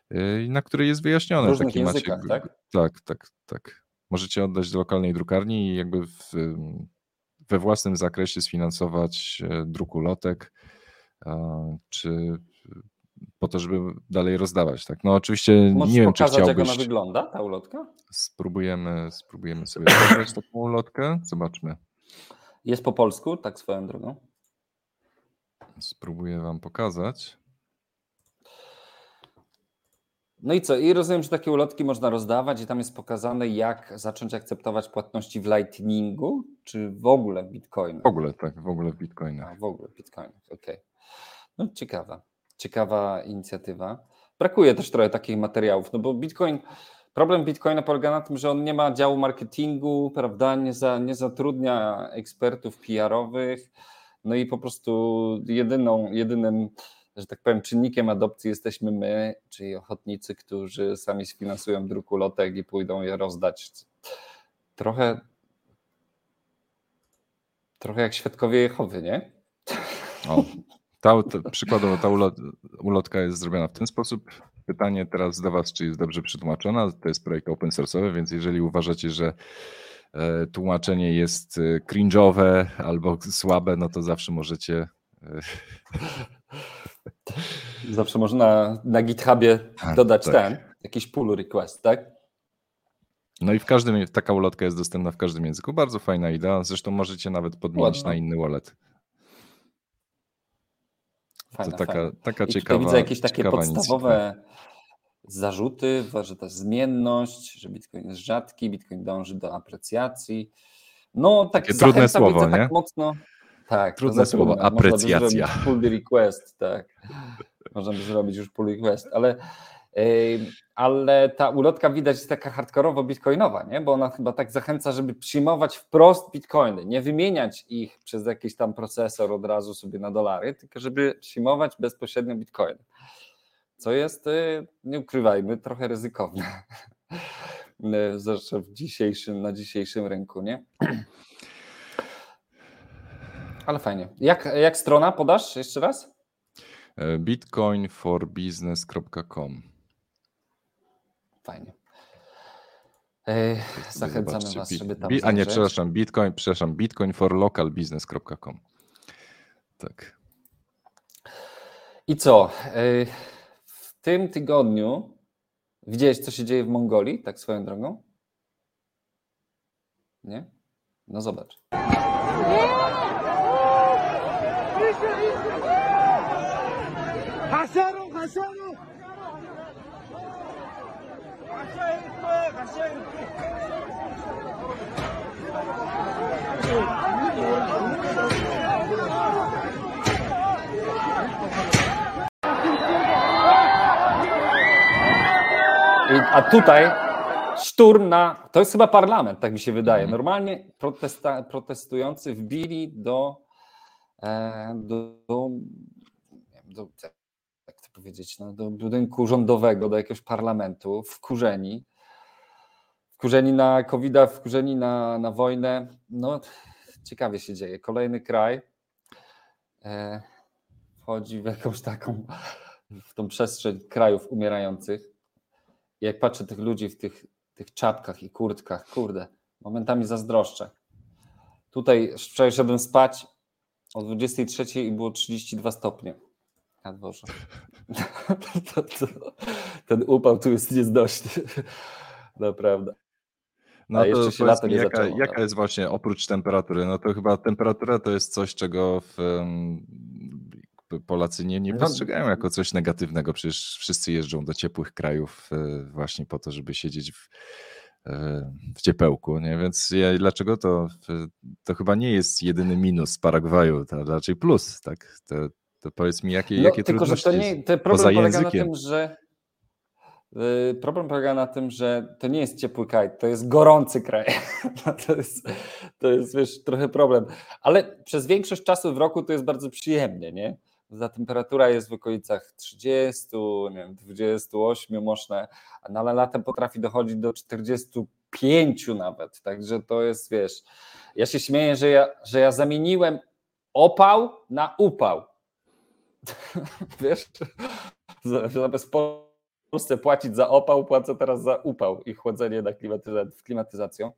Speaker 2: e, na której jest wyjaśnione.
Speaker 1: W różnych taki językach, macie, tak?
Speaker 2: Tak, tak, tak. Możecie oddać do lokalnej drukarni i jakby w, we własnym zakresie sfinansować e, druk ulotek, czy po to, żeby dalej rozdawać. Tak? No oczywiście Możesz nie wiem, czy chciałbyś... jak
Speaker 1: ona wygląda, ta ulotka?
Speaker 2: Spróbujemy, spróbujemy sobie zabrać taką ulotkę. Zobaczmy.
Speaker 1: Jest po polsku, tak swoją drogą.
Speaker 2: Spróbuję wam pokazać.
Speaker 1: No i co? I rozumiem, że takie ulotki można rozdawać i tam jest pokazane, jak zacząć akceptować płatności w Lightningu, czy w ogóle w Bitcoin?
Speaker 2: W ogóle, tak, w ogóle w Bitcoinach.
Speaker 1: w ogóle w Bitcoinach, okej. Okay. No ciekawe ciekawa inicjatywa. Brakuje też trochę takich materiałów, no bo Bitcoin, problem Bitcoina polega na tym, że on nie ma działu marketingu, prawda, nie, za, nie zatrudnia ekspertów PR-owych, no i po prostu jedyną, jedynym, że tak powiem, czynnikiem adopcji jesteśmy my, czyli ochotnicy, którzy sami sfinansują druku lotek i pójdą je rozdać. Trochę trochę jak świadkowie Jehowy, nie?
Speaker 2: O, ta, ta, przykładowo ta ulot, ulotka jest zrobiona w ten sposób. Pytanie teraz do Was, czy jest dobrze przetłumaczona. To jest projekt open source'owy, więc jeżeli uważacie, że e, tłumaczenie jest e, cringe'owe albo słabe, no to zawsze możecie.
Speaker 1: Zawsze można na GitHubie dodać tak. ten, jakiś pull request, tak?
Speaker 2: No i w każdym, taka ulotka jest dostępna w każdym języku. Bardzo fajna idea. Zresztą możecie nawet podmienić Ładno. na inny wallet. Fajna, to taka, taka ciekawa.
Speaker 1: widzę jakieś takie podstawowe zarzuty, że ta zmienność, że Bitcoin jest rzadki, Bitcoin dąży do aprecjacji. No tak
Speaker 2: Takie trudne słowo,
Speaker 1: tak
Speaker 2: nie?
Speaker 1: Tak mocno, tak.
Speaker 2: Trudne słowo, trudne. aprecjacja.
Speaker 1: pull request, tak. Można by zrobić już pull request, ale ale ta ulotka widać jest taka hardkorowo bitcoinowa, nie? bo ona chyba tak zachęca, żeby przyjmować wprost bitcoiny, nie wymieniać ich przez jakiś tam procesor od razu sobie na dolary, tylko żeby przyjmować bezpośrednio bitcoiny. Co jest, y, nie ukrywajmy, trochę ryzykowne. Y, zwłaszcza w dzisiejszym, na dzisiejszym rynku, nie? Ale fajnie. Jak, jak strona podasz jeszcze raz?
Speaker 2: E, bitcoinforbusiness.com
Speaker 1: Fajnie. Ej, zachęcamy Zobaczcie, Was, żeby tam.
Speaker 2: a nie, przepraszam, Bitcoin, przepraszam, bitcoinforlocalbusiness.com. Tak.
Speaker 1: I co? W tym tygodniu widziałeś, co się dzieje w Mongolii, tak swoją drogą? Nie? No zobacz. Hasaru, hasaru! a tutaj szturm na. To jest chyba parlament, tak mi się wydaje. Normalnie protesta, protestujący wbili do, e, do, do, do powiedzieć, no, do budynku rządowego, do jakiegoś parlamentu, wkurzeni. Wkurzeni na covid wkurzeni na, na wojnę. No, ciekawie się dzieje. Kolejny kraj e, wchodzi w jakąś taką, w tą przestrzeń krajów umierających jak patrzę tych ludzi w tych, tych czapkach i kurtkach, kurde, momentami zazdroszczę. Tutaj wczoraj szedłem spać o 23 i było 32 stopnie na dworze. to, to, ten upał tu jest nieznośny. Naprawdę.
Speaker 2: No A jeszcze się lato nie jaka, zaczęło, jaka jest właśnie oprócz temperatury? No to chyba temperatura to jest coś, czego w, Polacy nie, nie no, postrzegają jako coś negatywnego. Przecież wszyscy jeżdżą do ciepłych krajów e, właśnie po to, żeby siedzieć w, e, w ciepełku, nie? Więc ja, dlaczego to, to chyba nie jest jedyny minus Paragwaju, to raczej plus, tak? To, to powiedz mi, jakie, no, jakie tylko, trudności że to nie,
Speaker 1: to problem polega na tym, że y, Problem polega na tym, że to nie jest ciepły kraj, to jest gorący kraj. To jest, to jest wiesz, trochę problem. Ale przez większość czasu w roku to jest bardzo przyjemnie, nie? ta temperatura jest w okolicach 30, nie wiem, 28 można, no ale latem potrafi dochodzić do 45 nawet, także to jest, wiesz, ja się śmieję, że ja, że ja zamieniłem opał na upał. wiesz, zamiast Polsce płacić za opał, płacę teraz za upał i chłodzenie na klimatyzac- klimatyzacją.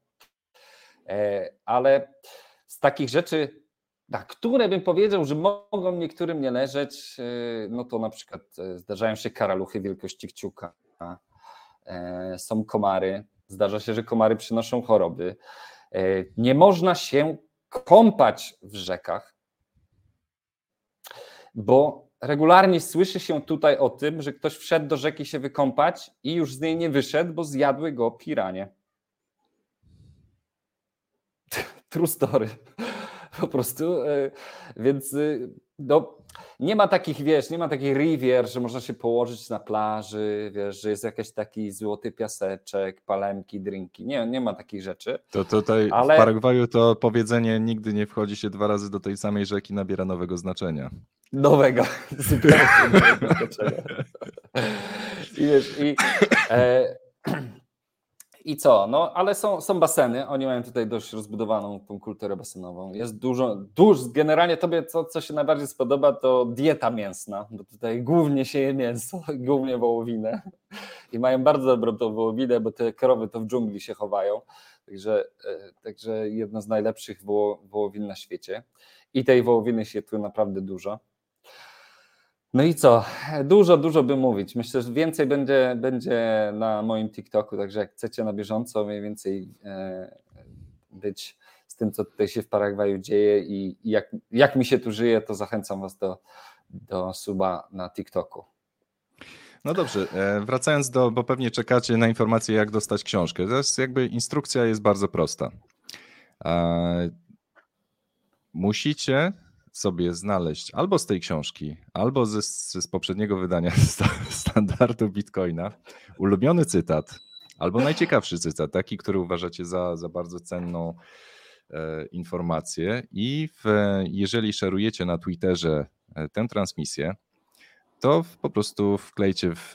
Speaker 1: E, ale z takich rzeczy na które bym powiedział, że mogą niektórym nie leżeć, y, no to na przykład y, zdarzają się karaluchy wielkości kciuka, e, są komary, zdarza się, że komary przynoszą choroby. E, nie można się kąpać w rzekach, bo regularnie słyszy się tutaj o tym, że ktoś wszedł do rzeki się wykąpać i już z niej nie wyszedł, bo zjadły go piranie. True story. po prostu. E, więc y, no, nie ma takich, wiesz, nie ma takich rivier, że można się położyć na plaży, wiesz, że jest jakiś taki złoty piaseczek, palemki, drinki. Nie, nie ma takich rzeczy.
Speaker 2: To tutaj ale... w Paragwaju to powiedzenie nigdy nie wchodzi się dwa razy do tej samej rzeki nabiera nowego znaczenia.
Speaker 1: Nowego, zupełnie nowego. I wiesz, i e, i co? No, ale są, są baseny. Oni mają tutaj dość rozbudowaną tą kulturę basenową. Jest dużo, dużo generalnie tobie, co, co się najbardziej spodoba, to dieta mięsna, bo tutaj głównie się je mięso, głównie wołowinę. I mają bardzo dobrą tą wołowinę, bo te krowy to w dżungli się chowają. Także, e, także jedno z najlepszych woło, wołowin na świecie. I tej wołowiny się tu naprawdę dużo. No i co? Dużo, dużo by mówić. Myślę, że więcej będzie, będzie na moim TikToku, także jak chcecie na bieżąco mniej więcej e, być z tym, co tutaj się w Paragwaju dzieje i, jak, jak mi się tu żyje, to zachęcam Was do, do suba na TikToku.
Speaker 2: No dobrze, e, wracając do, bo pewnie czekacie na informację, jak dostać książkę. Teraz jakby instrukcja jest bardzo prosta. Musicie sobie znaleźć albo z tej książki, albo ze, z poprzedniego wydania standardu Bitcoina ulubiony cytat, albo najciekawszy cytat, taki, który uważacie za, za bardzo cenną e, informację. I w, jeżeli szerujecie na Twitterze e, tę transmisję, to po prostu wklejcie w,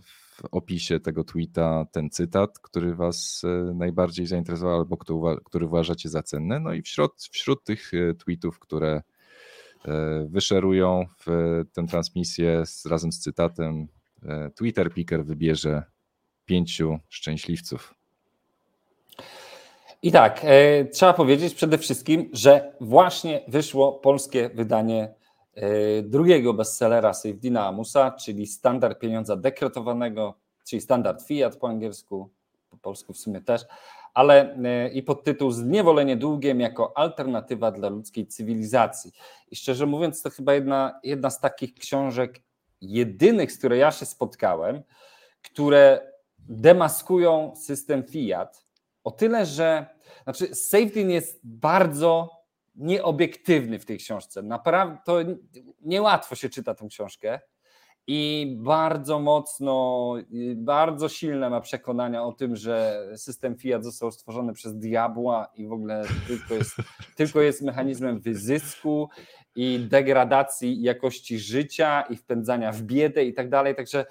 Speaker 2: w opisie tego tweeta ten cytat, który Was e, najbardziej zainteresował albo który uważacie za cenny. No i wśród, wśród tych e, tweetów, które e, wyszerują w tę transmisję z, razem z cytatem, Twitter Picker wybierze pięciu szczęśliwców.
Speaker 1: I tak, e, trzeba powiedzieć przede wszystkim, że właśnie wyszło polskie wydanie E, drugiego bestsellera Safedyna Amusa, czyli standard pieniądza dekretowanego, czyli standard fiat po angielsku, po polsku w sumie też, ale e, i pod tytuł Zniewolenie długiem jako alternatywa dla ludzkiej cywilizacji. I szczerze mówiąc, to chyba jedna, jedna z takich książek, jedynych, z której ja się spotkałem, które demaskują system fiat. O tyle, że znaczy Safety jest bardzo nieobiektywny w tej książce. Naprawdę to niełatwo się czyta tę książkę i bardzo mocno, bardzo silne ma przekonania o tym, że system Fiat został stworzony przez diabła i w ogóle tylko jest, tylko jest mechanizmem wyzysku i degradacji jakości życia i wpędzania w biedę i tak dalej. Także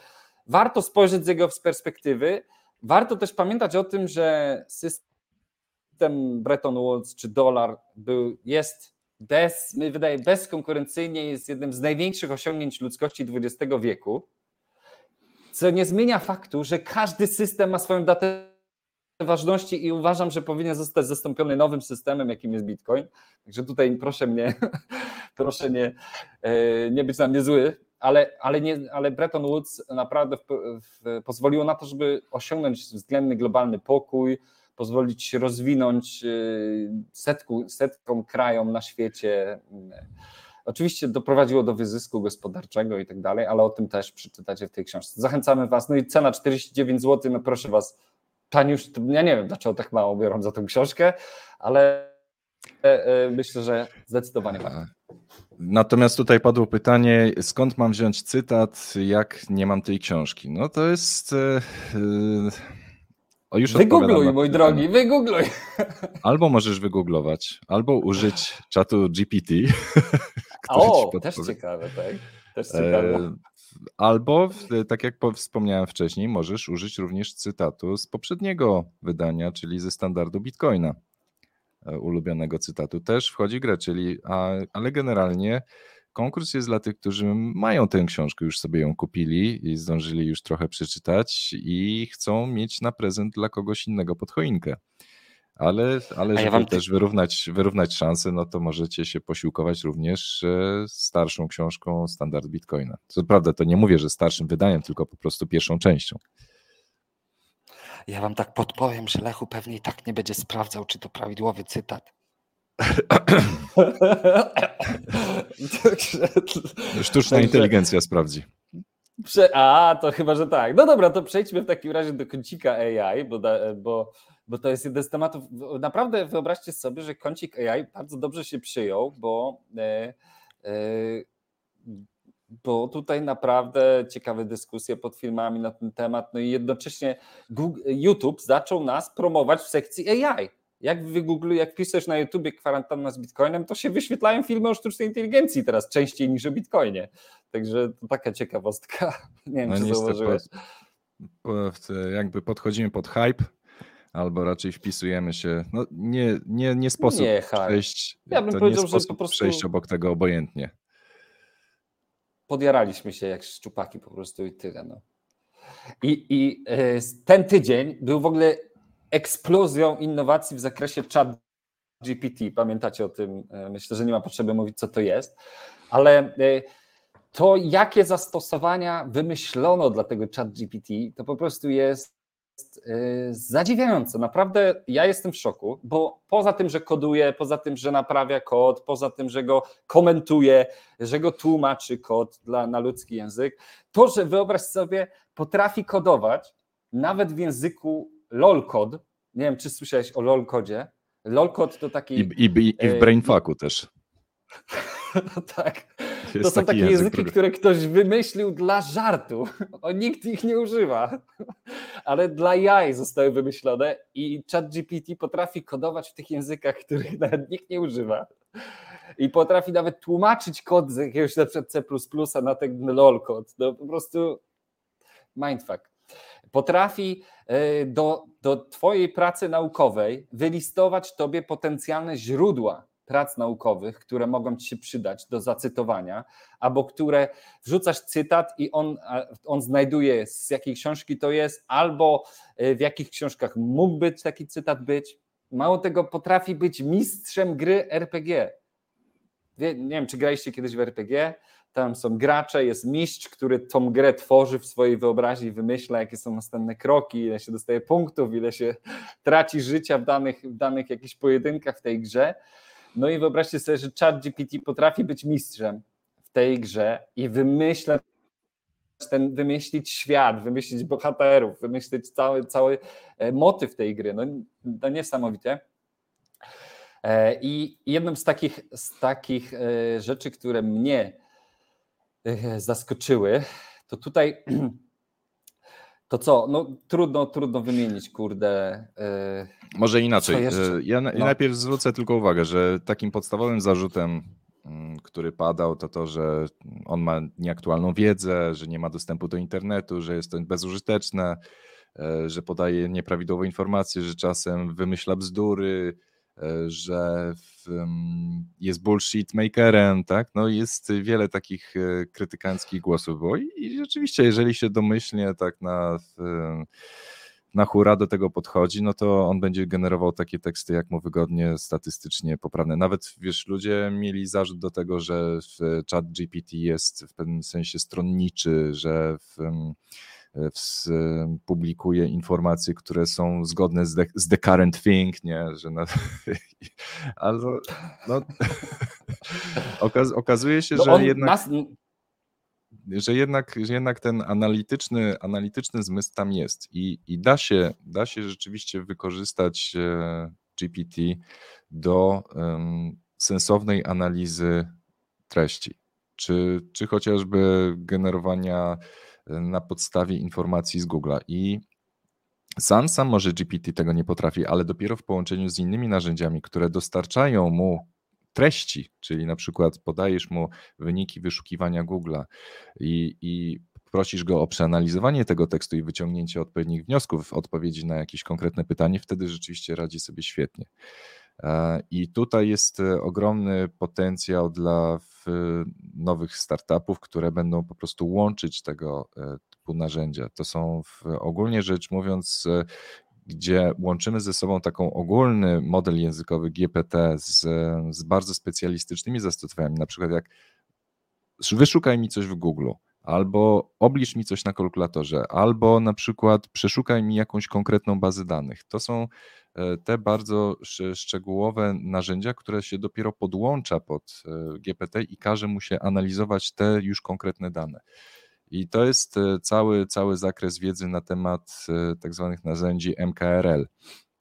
Speaker 1: warto spojrzeć z jego perspektywy. Warto też pamiętać o tym, że system Bretton Woods czy dolar był, jest bez, wydaje, bezkonkurencyjnie jest jednym z największych osiągnięć ludzkości XX wieku, co nie zmienia faktu, że każdy system ma swoją datę ważności i uważam, że powinien zostać zastąpiony nowym systemem, jakim jest Bitcoin. Także tutaj proszę mnie, proszę nie, e, nie być na mnie zły, ale, ale, nie, ale Bretton Woods naprawdę w, w, pozwoliło na to, żeby osiągnąć względny globalny pokój, pozwolić rozwinąć y, setku, setkom krajom na świecie. Oczywiście doprowadziło do wyzysku gospodarczego i tak dalej, ale o tym też przeczytacie w tej książce. Zachęcamy Was. No i cena 49 zł, no proszę Was, już, ja nie wiem dlaczego tak mało biorą za tę książkę, ale e, e, myślę, że zdecydowanie warto.
Speaker 2: Natomiast tutaj padło pytanie, skąd mam wziąć cytat, jak nie mam tej książki? No to jest. Yy
Speaker 1: o, już wygoogluj, mój drogi, wygoogluj.
Speaker 2: Albo możesz wygooglować, albo użyć czatu GPT.
Speaker 1: o, też ciekawe, tak? Też ciekawe. E,
Speaker 2: albo, tak jak wspomniałem wcześniej, możesz użyć również cytatu z poprzedniego wydania, czyli ze standardu Bitcoina. E, ulubionego cytatu też wchodzi w grę, czyli, a, ale generalnie Konkurs jest dla tych, którzy mają tę książkę, już sobie ją kupili i zdążyli już trochę przeczytać i chcą mieć na prezent dla kogoś innego pod choinkę. Ale, ale żeby ja też wyrównać, wyrównać szanse, no to możecie się posiłkować również e, starszą książką Standard Bitcoina. Co prawda, to nie mówię, że starszym wydaniem, tylko po prostu pierwszą częścią.
Speaker 1: Ja wam tak podpowiem, że Lechu pewnie i tak nie będzie sprawdzał, czy to prawidłowy cytat.
Speaker 2: Sztuczna inteligencja sprawdzi.
Speaker 1: A, to chyba, że tak. No dobra, to przejdźmy w takim razie do kącika AI, bo, bo, bo to jest jeden z tematów. Naprawdę wyobraźcie sobie, że kącik AI bardzo dobrze się przyjął, bo, e, e, bo tutaj naprawdę ciekawe dyskusje pod filmami na ten temat. No i jednocześnie Google, YouTube zaczął nas promować w sekcji AI jak wygoogluj, jak piszesz na YouTubie kwarantanna z Bitcoinem, to się wyświetlają filmy o sztucznej inteligencji teraz częściej niż o Bitcoinie. Także to taka ciekawostka. Nie wiem, no czy zauważyłeś.
Speaker 2: jakby podchodzimy pod hype, albo raczej wpisujemy się. No nie, nie, nie sposób nie, przejść. Ja bym powiedział, że po prostu przejść obok tego obojętnie.
Speaker 1: Podjaraliśmy się jak szczupaki po prostu i tyle. No. I, I e, ten tydzień był w ogóle eksplozją innowacji w zakresie chat GPT. Pamiętacie o tym? E, myślę, że nie ma potrzeby mówić, co to jest, ale e, to, jakie zastosowania wymyślono dla tego chat GPT, to po prostu jest e, zadziwiające. Naprawdę ja jestem w szoku, bo poza tym, że koduje, poza tym, że naprawia kod, poza tym, że go komentuje, że go tłumaczy kod dla, na ludzki język, to, że wyobraź sobie, potrafi kodować nawet w języku lolcode, nie wiem czy słyszałeś o lolcodzie, Lolcode to taki...
Speaker 2: I, i, i w e, brainfucku też.
Speaker 1: No tak. Jest to są takie język, języki, który... które ktoś wymyślił dla żartu. O, nikt ich nie używa, ale dla jaj zostały wymyślone i ChatGPT potrafi kodować w tych językach, których nawet nikt nie używa. I potrafi nawet tłumaczyć kod z jakiegoś na przykład C na ten LOL kod. No po prostu mindfuck. Potrafi e, do, do Twojej pracy naukowej wylistować Tobie potencjalne źródła prac naukowych, które mogą Ci się przydać do zacytowania, albo które wrzucasz cytat i on, on znajduje z jakiej książki to jest, albo e, w jakich książkach mógłby taki cytat być. Mało tego, potrafi być mistrzem gry RPG. Nie wiem, czy graliście kiedyś w RPG? Tam są gracze, jest mistrz, który tą grę tworzy w swojej wyobraźni, wymyśla, jakie są następne kroki, ile się dostaje punktów, ile się traci życia w danych, w danych jakichś pojedynkach w tej grze. No i wyobraźcie sobie, że ChatGPT potrafi być mistrzem w tej grze i wymyślać ten, wymyślić świat, wymyślić bohaterów, wymyślić cały, cały e, motyw tej gry. No, to niesamowite. E, I jedną z takich, z takich e, rzeczy, które mnie zaskoczyły, to tutaj to co? No trudno, trudno wymienić, kurde.
Speaker 2: Yy, Może inaczej. Ja, ja no. najpierw zwrócę tylko uwagę, że takim podstawowym zarzutem, mm, który padał, to to, że on ma nieaktualną wiedzę, że nie ma dostępu do internetu, że jest to bezużyteczne, e, że podaje nieprawidłowe informacje, że czasem wymyśla bzdury, Że jest bullshit makerem, tak? No jest wiele takich e, krytykanckich głosów było i, i rzeczywiście, jeżeli się domyślnie tak na, na hura do tego podchodzi, no to on będzie generował takie teksty, jak mu wygodnie, statystycznie poprawne. Nawet, wiesz, ludzie mieli zarzut do tego, że chat GPT jest w pewnym sensie stronniczy, że w, publikuje informacje, które są zgodne z the, z the current thing, nie, że na, ale no, okaz, okazuje się, no że jednak nas... że jednak, że jednak ten analityczny, analityczny zmysł tam jest. I, i da, się, da się rzeczywiście wykorzystać e, GPT do um, sensownej analizy treści, czy, czy chociażby generowania na podstawie informacji z Google'a. I sam sam może GPT tego nie potrafi, ale dopiero w połączeniu z innymi narzędziami, które dostarczają mu treści, czyli na przykład podajesz mu wyniki wyszukiwania Google'a i, i prosisz go o przeanalizowanie tego tekstu i wyciągnięcie odpowiednich wniosków w odpowiedzi na jakieś konkretne pytanie, wtedy rzeczywiście radzi sobie świetnie. E, I tutaj jest e, ogromny potencjał dla nowych startupów, które będą po prostu łączyć tego e, typu narzędzia. To są ogólnie rzecz mówiąc, gdzie łączymy ze sobą taką ogólny model językowy GPT z, z bardzo specjalistycznymi zastosowaniami, na przykład jak wyszukaj mi coś w Google, albo oblicz mi coś na kalkulatorze, albo na przykład przeszukaj mi jakąś konkretną bazę danych. To są te bardzo szczegółowe narzędzia, które się dopiero podłącza pod e, GPT i każe mu się analizować te już konkretne dane. I to jest e, cały, cały zakres wiedzy na temat tak zwanych narzędzi MKRL.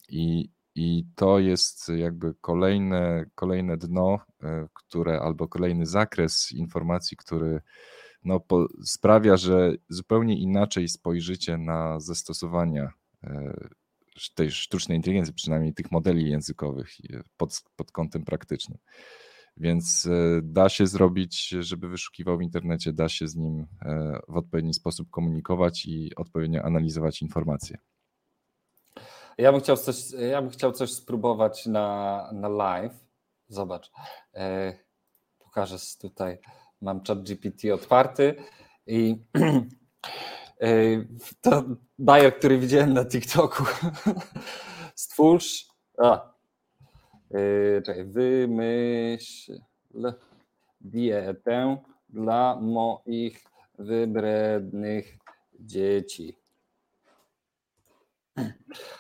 Speaker 2: I, i to jest jakby kolejne, kolejne dno, które albo kolejny zakres informacji, który no, po, sprawia, że zupełnie inaczej spojrzycie na zastosowania tej sztucznej inteligencji, przynajmniej tych modeli językowych pod, pod kątem praktycznym. Więc e, da się zrobić, żeby wyszukiwał w internecie, da się z nim e, w odpowiedni sposób komunikować i odpowiednio analizować informacje.
Speaker 1: Ja bym chciał coś, ja bym chciał coś spróbować na, na live. Zobacz. E, pokażę tutaj. Mam chat GPT otwarty i to bajer, który widziałem na TikToku. Stwórz. A, wymyśl dietę dla moich wybrednych dzieci.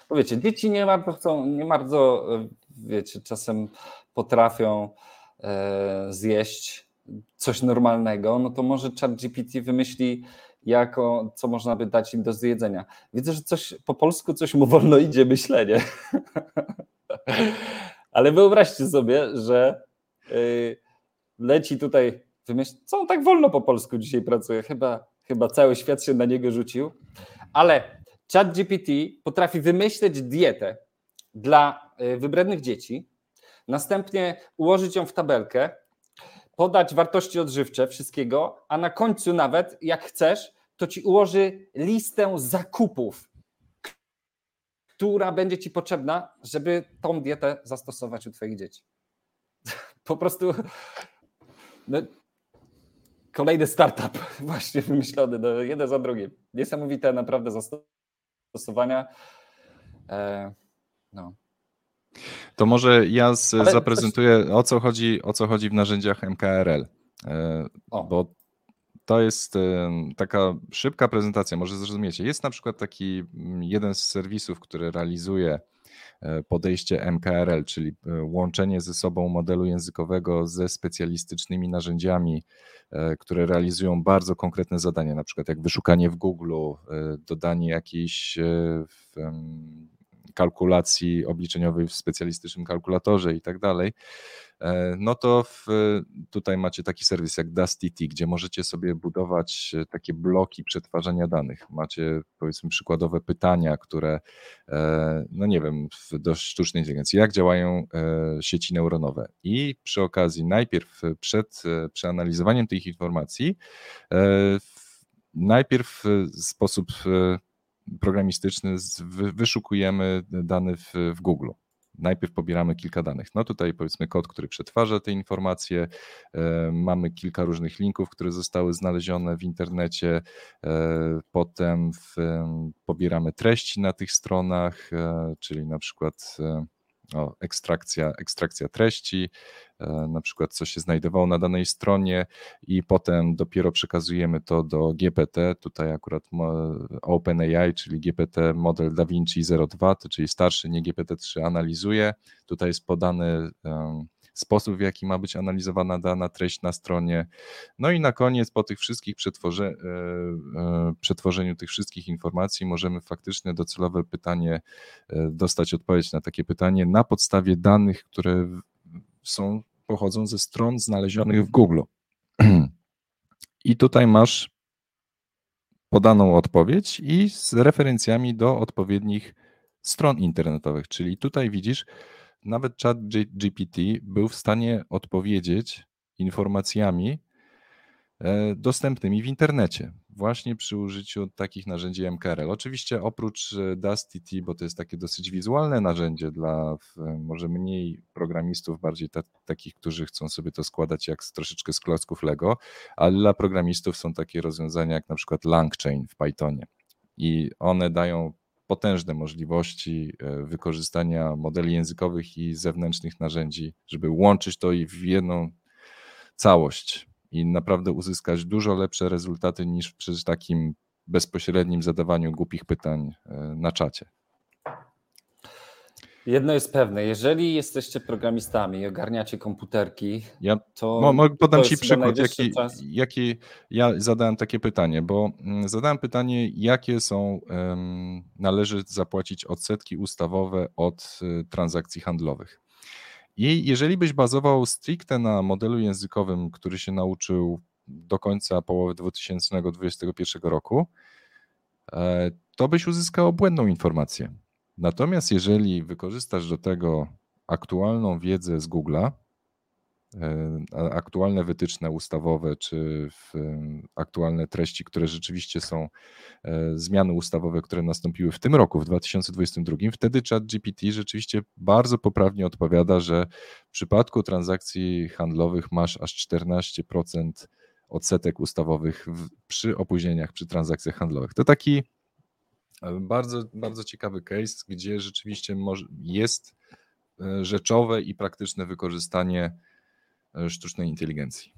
Speaker 1: Bo wiecie, dzieci nie bardzo chcą, nie bardzo, wiecie, czasem potrafią e, zjeść coś normalnego, no to może ChatGPT wymyśli jako, co można by dać im do zjedzenia. Widzę, że coś po polsku coś mu wolno idzie myślenie. Ale wyobraźcie sobie, że yy, leci tutaj wymyśl, co on tak wolno po polsku dzisiaj pracuje? Chyba, chyba cały świat się na niego rzucił. Ale ChatGPT potrafi wymyśleć dietę dla y, wybrednych dzieci, następnie ułożyć ją w tabelkę, podać wartości odżywcze wszystkiego, a na końcu nawet, jak chcesz, to ci ułoży listę zakupów, która będzie ci potrzebna, żeby tą dietę zastosować u twoich dzieci. Po prostu no, kolejny startup właśnie wymyślony, no, jeden za drugim. Niesamowite naprawdę zastosowania. E, no.
Speaker 2: To może ja z, zaprezentuję o co chodzi, o co chodzi w narzędziach MKRL. E, bo to jest e, taka szybka prezentacja, może zrozumiecie. Jest na przykład taki mm, jeden z serwisów, który realizuje e, podejście MKRL, czyli łączenie ze sobą modelu językowego ze specjalistycznymi narzędziami, które realizują bardzo konkretne zadania, na przykład jak wyszukanie w Google, dodanie jakiejś kalkulacji obliczeniowej w specjalistycznym kalkulatorze i tak dalej, e, no to w, tutaj macie taki serwis jak DustyT, gdzie możecie sobie budować e, takie bloki przetwarzania danych. Macie powiedzmy przykładowe pytania, które, e, no nie wiem, do sztucznej inteligencji, jak działają sieci neuronowe. I przy okazji najpierw przed przeanalizowaniem tych informacji, najpierw w sposób programistyczny wyszukujemy dane w, w Google. Najpierw pobieramy kilka danych. No tutaj powiedzmy kod, który przetwarza te informacje. E, mamy kilka różnych linków, które zostały znalezione w internecie. E, potem w, pobieramy treści na tych stronach, e, czyli na przykład o, ekstrakcja, ekstrakcja treści, e, na przykład co się znajdowało na danej stronie i potem dopiero przekazujemy to do GPT, tutaj akurat OpenAI, czyli GPT model DaVinci 02, czyli starszy, nie GPT-3 analizuje, tutaj jest podany sposób, w jaki ma być analizowana dana treść na stronie. No i na koniec, po tych wszystkich przetworze, e, e, przetworzeniu tych wszystkich informacji, możemy faktycznie docelowe pytanie, e, dostać odpowiedź na takie pytanie na podstawie danych, które są, pochodzą ze stron znalezionych w Google. I tutaj masz podaną odpowiedź i z referencjami do odpowiednich stron internetowych. Czyli tutaj widzisz, nawet chat GPT był w stanie odpowiedzieć informacjami e, dostępnymi w internecie, właśnie przy użyciu takich narzędzi MKRL. Oczywiście oprócz e, DustTT, bo to jest takie dosyć wizualne narzędzie dla może mniej programistów, bardziej ta, takich, którzy chcą sobie to składać jak z, troszeczkę z klocków Lego, ale dla programistów są takie rozwiązania jak na przykład LangChain w Pythonie. I one dają potężne możliwości e, wykorzystania modeli językowych i zewnętrznych narzędzi, żeby łączyć to w jedną całość i naprawdę uzyskać dużo lepsze rezultaty niż przy takim bezpośrednim zadawaniu głupich pytań e, na czacie.
Speaker 1: Jedno jest pewne, jeżeli jesteście programistami i ogarniacie komputerki, ja,
Speaker 2: to. Mo, podam Ci przykład, jaki, jaki ja zadałem takie pytanie, bo mm, zadałem pytanie, jakie są, um, należy zapłacić odsetki ustawowe od y, transakcji handlowych. I jeżeli byś bazował stricte na modelu językowym, który się nauczył do końca połowy 2021 roku, e, to byś uzyskał błędną informację Natomiast jeżeli wykorzystasz do tego aktualną wiedzę z Google'a, e, aktualne wytyczne ustawowe, czy aktualne treści, które rzeczywiście są e, zmiany ustawowe, które nastąpiły w tym roku, w 2022, wtedy ChatGPT rzeczywiście bardzo poprawnie odpowiada, że w przypadku transakcji handlowych masz aż 14% odsetek ustawowych w, przy opóźnieniach przy transakcjach handlowych. To taki bardzo, bardzo ciekawy case, gdzie rzeczywiście jest e, rzeczowe i praktyczne wykorzystanie e, sztucznej inteligencji.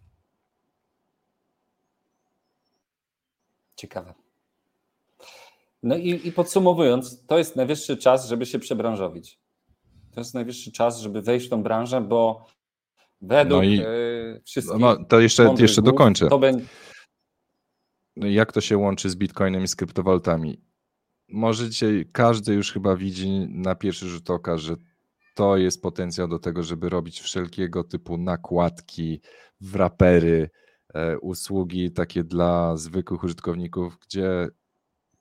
Speaker 1: Ciekawe. No i, i podsumowując, to jest najwyższy czas, żeby się przebranżowić. To jest najwyższy czas, żeby wejść w tą branżę, bo według no i, e, wszystkich.
Speaker 2: No, to jeszcze, jeszcze dokończę. To będzie... Jak to się łączy z Bitcoinem i z kryptowalutami? Może dzisiaj każdy już chyba widzi na pierwszy rzut oka, że to jest potencjał do tego, żeby robić wszelkiego typu nakładki, wrapery, e, usługi takie dla zwykłych użytkowników, gdzie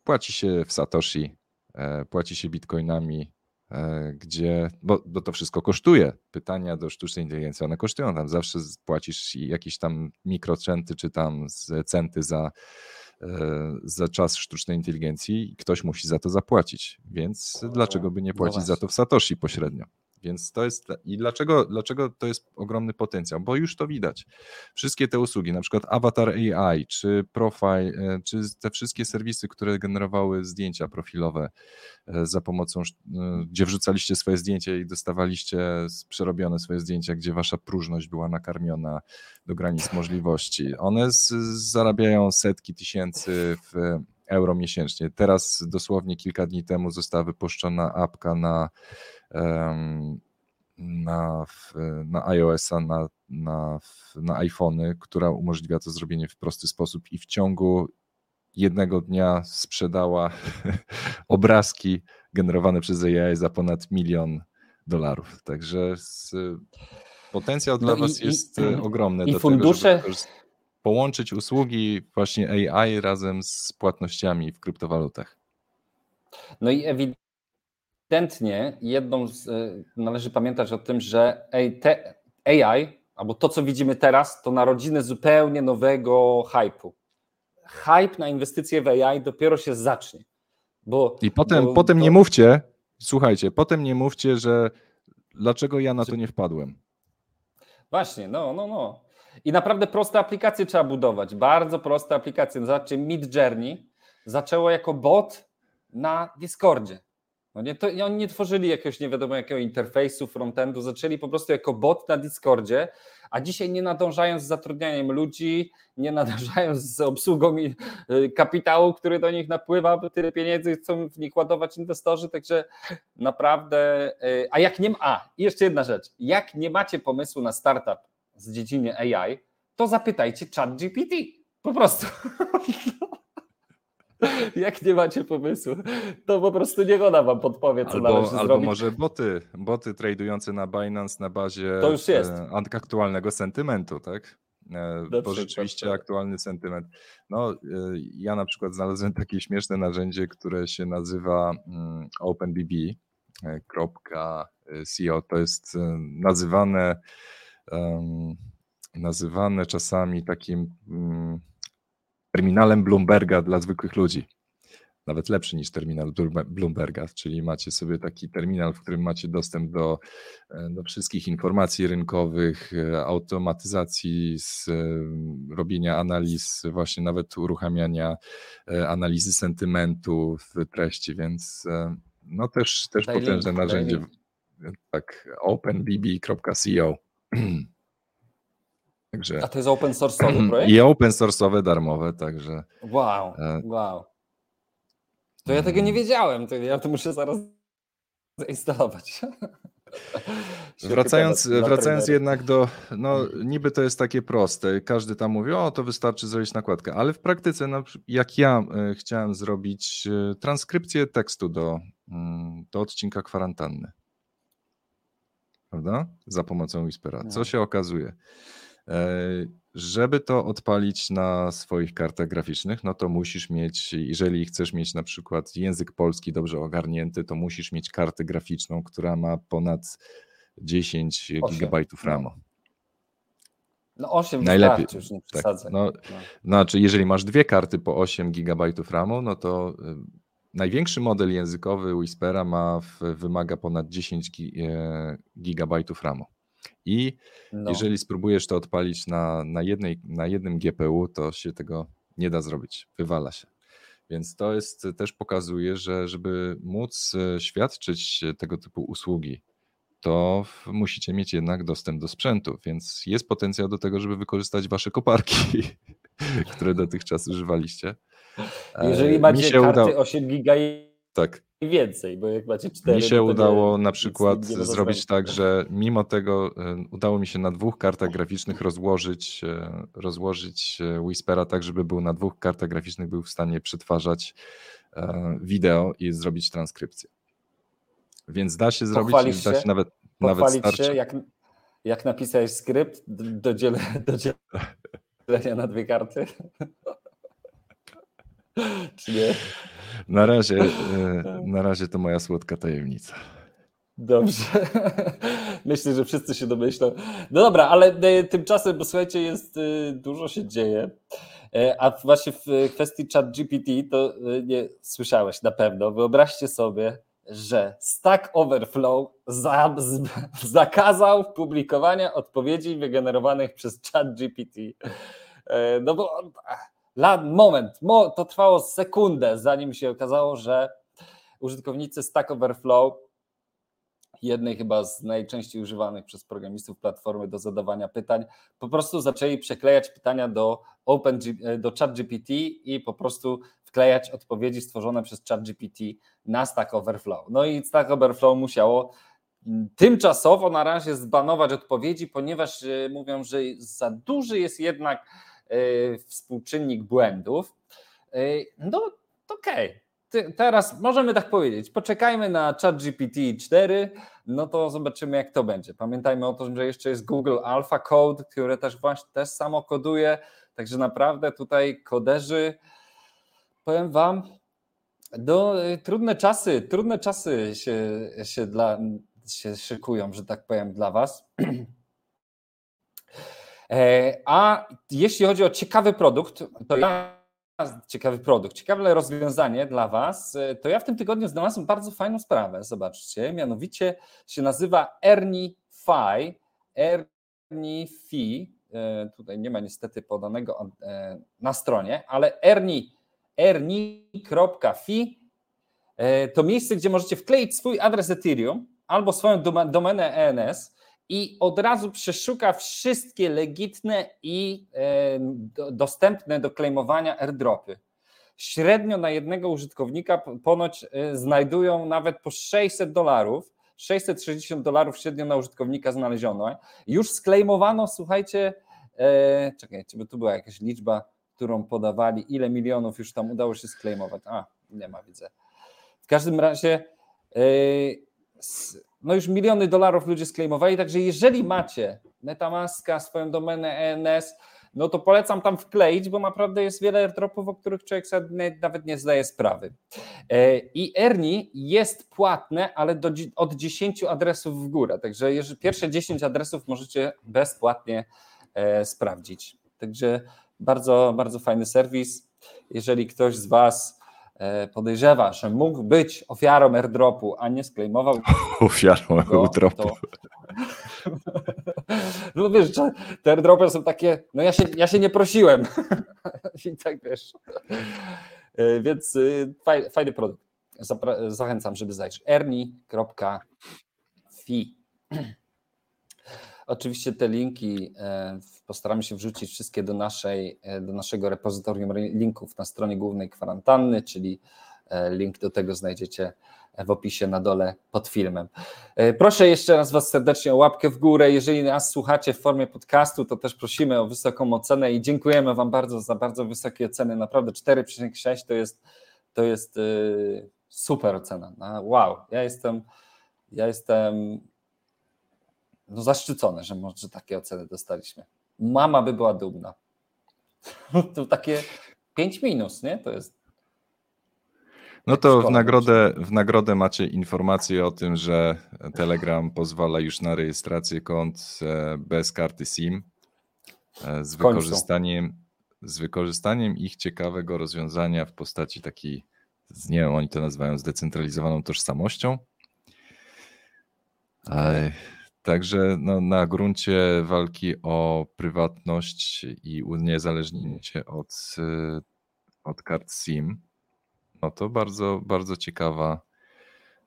Speaker 2: płaci się w Satoshi, e, płaci się bitcoinami, e, gdzie, bo, bo to wszystko kosztuje. Pytania do sztucznej inteligencji, one kosztują, tam zawsze płacisz jakieś tam mikrocenty czy tam centy za, za czas sztucznej inteligencji i ktoś musi za to zapłacić, więc dlaczego by nie no płacić no za to w Satoshi pośrednio? Więc to jest. I dlaczego, dlaczego to jest ogromny potencjał? Bo już to widać. Wszystkie te usługi, na przykład Avatar AI, czy Profile, e, czy te wszystkie serwisy, które generowały zdjęcia profilowe e, za pomocą, e, gdzie wrzucaliście swoje zdjęcie i dostawaliście przerobione swoje zdjęcia, gdzie wasza próżność była nakarmiona do granic możliwości. One z, zarabiają setki tysięcy w euro miesięcznie. Teraz dosłownie kilka dni temu została wypuszczona apka na na, na iOS-a, na, na, na iPhony, która umożliwia to zrobienie w prosty sposób i w ciągu jednego dnia sprzedała obrazki generowane przez AI za ponad milion dolarów. Także z, potencjał dla no Was i, jest i, e, ogromny.
Speaker 1: I do fundusze.
Speaker 2: Tego, połączyć usługi właśnie AI razem z płatnościami w kryptowalutach.
Speaker 1: No i ewidentnie jedną z, e, należy pamiętać o tym, że AI, albo to, co widzimy teraz, to narodziny zupełnie nowego hypu. Hype na inwestycje w AI dopiero się zacznie. Bo,
Speaker 2: I potem, bo potem to... nie mówcie, słuchajcie, potem nie mówcie, że dlaczego ja na to nie wpadłem.
Speaker 1: Właśnie, no, no, no. I naprawdę proste aplikacje trzeba budować. Bardzo proste aplikacje. Zobaczcie, Mid Journey zaczęło jako bot na Discordzie. No nie, to, oni nie tworzyli jakiegoś nie wiadomo jakiego interfejsu, frontendu, zaczęli po prostu jako bot na Discordzie, a dzisiaj nie nadążają z zatrudnianiem ludzi, nie nadążają z obsługą y, kapitału, który do nich napływa, bo tyle pieniędzy chcą w nich ładować inwestorzy, także naprawdę, y, a jak nie ma, a jeszcze jedna rzecz, jak nie macie pomysłu na startup z dziedziny AI, to zapytajcie ChatGPT, po prostu. Jak nie macie pomysłu, to po prostu niech ona wam podpowie, co albo, należy
Speaker 2: albo
Speaker 1: zrobić.
Speaker 2: Albo może boty, boty tradujące na Binance na bazie to już jest. E, aktualnego sentymentu, tak? E, bo rzeczywiście tak. aktualny sentyment. No, e, ja na przykład znalazłem takie śmieszne narzędzie, które się nazywa mm, OpenBB.co. To jest nazywane nazywane czasami takim mm, terminalem Bloomberga dla zwykłych ludzi. Nawet lepszy niż terminal Bloomberga, czyli macie sobie taki terminal, w którym macie dostęp do, e, do wszystkich informacji rynkowych, e, automatyzacji, z, e, robienia analiz, właśnie nawet uruchamiania analizy sentymentu w treści, więc no też, też potężne narzędzie. Tak, openbb.co.
Speaker 1: Także, A to jest open source'owy projekt?
Speaker 2: I open source'owe, darmowe, także.
Speaker 1: Wow, e, wow. To ja tego nie mm. wiedziałem, to ja to muszę zaraz zainstalować.
Speaker 2: Wracając, wracając jednak do, no niby to jest takie proste, każdy tam mówi, o to wystarczy zrobić nakładkę, ale w praktyce, jak ja e, chciałem zrobić e, transkrypcję tekstu do, mm, do odcinka kwarantanny, prawda, za pomocą Whispera, co no. się okazuje? E, żeby to odpalić na swoich kartach graficznych, no to musisz mieć, jeżeli chcesz mieć na przykład język polski dobrze ogarnięty, to musisz mieć kartę graficzną, która ma ponad 10 GB RAMu.
Speaker 1: No 8 Najlepiej, już nie tak, no,
Speaker 2: no. Znaczy, jeżeli masz dwie karty po 8 GB RAMu, no to y, największy model językowy Whispera ma, wymaga ponad 10 GB RAMu. I no. jeżeli spróbujesz to odpalić na, na, jednej, na jednym GPU, to się tego nie da zrobić, wywala się. Więc to jest też pokazuje, że żeby móc e, świadczyć tego typu usługi, to musicie mieć jednak dostęp do sprzętu, więc jest potencjał do tego, żeby wykorzystać wasze koparki, które dotychczas używaliście.
Speaker 1: Jeżeli e, macie karty uda... 8 giga tak i więcej, bo jak macie cztery.
Speaker 2: Mi się udało na przykład zrobić tak, że mimo tego e, udało mi się na dwóch kartach graficznych rozłożyć, e, rozłożyć Whispera tak, żeby był na dwóch kartach graficznych był w stanie przetwarzać wideo i zrobić transkrypcję. Więc da się zrobić, da się, się nawet, nawet starczy.
Speaker 1: się, jak, jak napisałeś skrypt do, dziel, do dzielenia na dwie karty? Czy nie?
Speaker 2: Na razie, e, na razie to moja słodka tajemnica.
Speaker 1: Dobrze. Myślę, że wszyscy się domyślą. No dobra, ale e, tymczasem, bo słuchajcie, jest e, dużo się dzieje. A właśnie w kwestii chat GPT to nie słyszałeś na pewno. Wyobraźcie sobie, że Stack Overflow za, z, zakazał publikowania odpowiedzi wygenerowanych przez chat GPT. No bo moment, to trwało sekundę, zanim się okazało, że użytkownicy Stack Overflow, jednej chyba z najczęściej używanych przez programistów platformy do zadawania pytań, po prostu zaczęli przeklejać pytania do, Open, do ChatGPT i po prostu wklejać odpowiedzi stworzone przez ChatGPT na Stack Overflow. No i Stack Overflow musiało tymczasowo na razie zbanować odpowiedzi, ponieważ e, mówią, że za duży jest jednak współczynnik błędów. Y, no okej, okay. teraz możemy tak powiedzieć, poczekajmy na ChatGPT 4, no to zobaczymy jak to będzie. Pamiętajmy o tym, że jeszcze jest Google Alpha Code, które też właśnie też samo koduje, także naprawdę tutaj koderzy, powiem Wam, no, trudne czasy, trudne czasy się, się, dla, się szykują, że tak powiem, dla Was. E, a jeśli chodzi o ciekawy produkt, to ja ciekawy produkt, ciekawe rozwiązanie dla Was, e, to ja w tym tygodniu znalazłem bardzo fajną sprawę, zobaczcie, mianowicie się nazywa Ernie Fi, Ernie Fi, e, tutaj nie ma niestety podanego na stronie, ale Ernie, ernie.fi to miejsce, gdzie możecie wkleić swój adres Ethereum albo swoją domenę ENS i od razu przeszuka wszystkie legitne i e, dostępne do klejmowania airdropy. Średnio na jednego użytkownika ponoć e, znajdują nawet po 600 dolarów. 660 dolarów średnio na użytkownika znaleziono. Już sklejmowano, słuchajcie, e, czekajcie, bo tu była jakaś liczba, którą podawali, ile milionów już tam udało się sklejmować. A, nie ma, widzę. W każdym razie e, no już miliony dolarów ludzie sklejmowali, także jeżeli macie Metamaska, swoją domenę ENS, no to polecam tam wkleić, bo naprawdę jest wiele airdropów, o których człowiek sobie nawet nie zdaje sprawy. E, I Ernie jest płatne, ale do, od 10 adresów w górę, także pierwsze 10 adresów możecie bezpłatnie e, sprawdzić. Także bardzo, bardzo fajny serwis. Jeżeli ktoś z Was podejrzewa, że mógł być ofiarą airdropu, a nie sklejmował.
Speaker 2: Ofiarą airdropu. To...
Speaker 1: No wiesz, te airdropy są takie, no ja się, ja się nie prosiłem. I tak wiesz. E, więc y, fajny, fajny produkt. Zachęcam, żeby zajrzeć. erni.fi Oczywiście te linki e, postaramy się wrzucić wszystkie do, naszej, e, do naszego repozytorium linków na stronie głównej kwarantanny, czyli e, link do tego znajdziecie w opisie na dole pod filmem. Proszę jeszcze raz Was serdecznie o łapkę w górę. Jeżeli nas słuchacie w formie podcastu, to też prosimy o wysoką ocenę i dziękujemy Wam bardzo za bardzo wysokie oceny. Naprawdę 4,6 to jest, to jest super ocena. Wow, ja jestem, ja jestem no zaszczycone, że może takie oceny dostaliśmy. Mama by była dumna. To takie 5 minus, nie? To jest.
Speaker 2: No to w nagrodę, w nagrodę macie informację o tym, że Telegram pozwala już na rejestrację kont e, bez karty SIM e, z wykorzystaniem, z wykorzystaniem ich ciekawego rozwiązania w postaci takiej, nie wiem, oni to nazywają zdecentralizowaną tożsamością. Okay. Także no, na gruncie walki o prywatność i uniezależnienie się od, y, od kart SIM, no to bardzo, bardzo ciekawa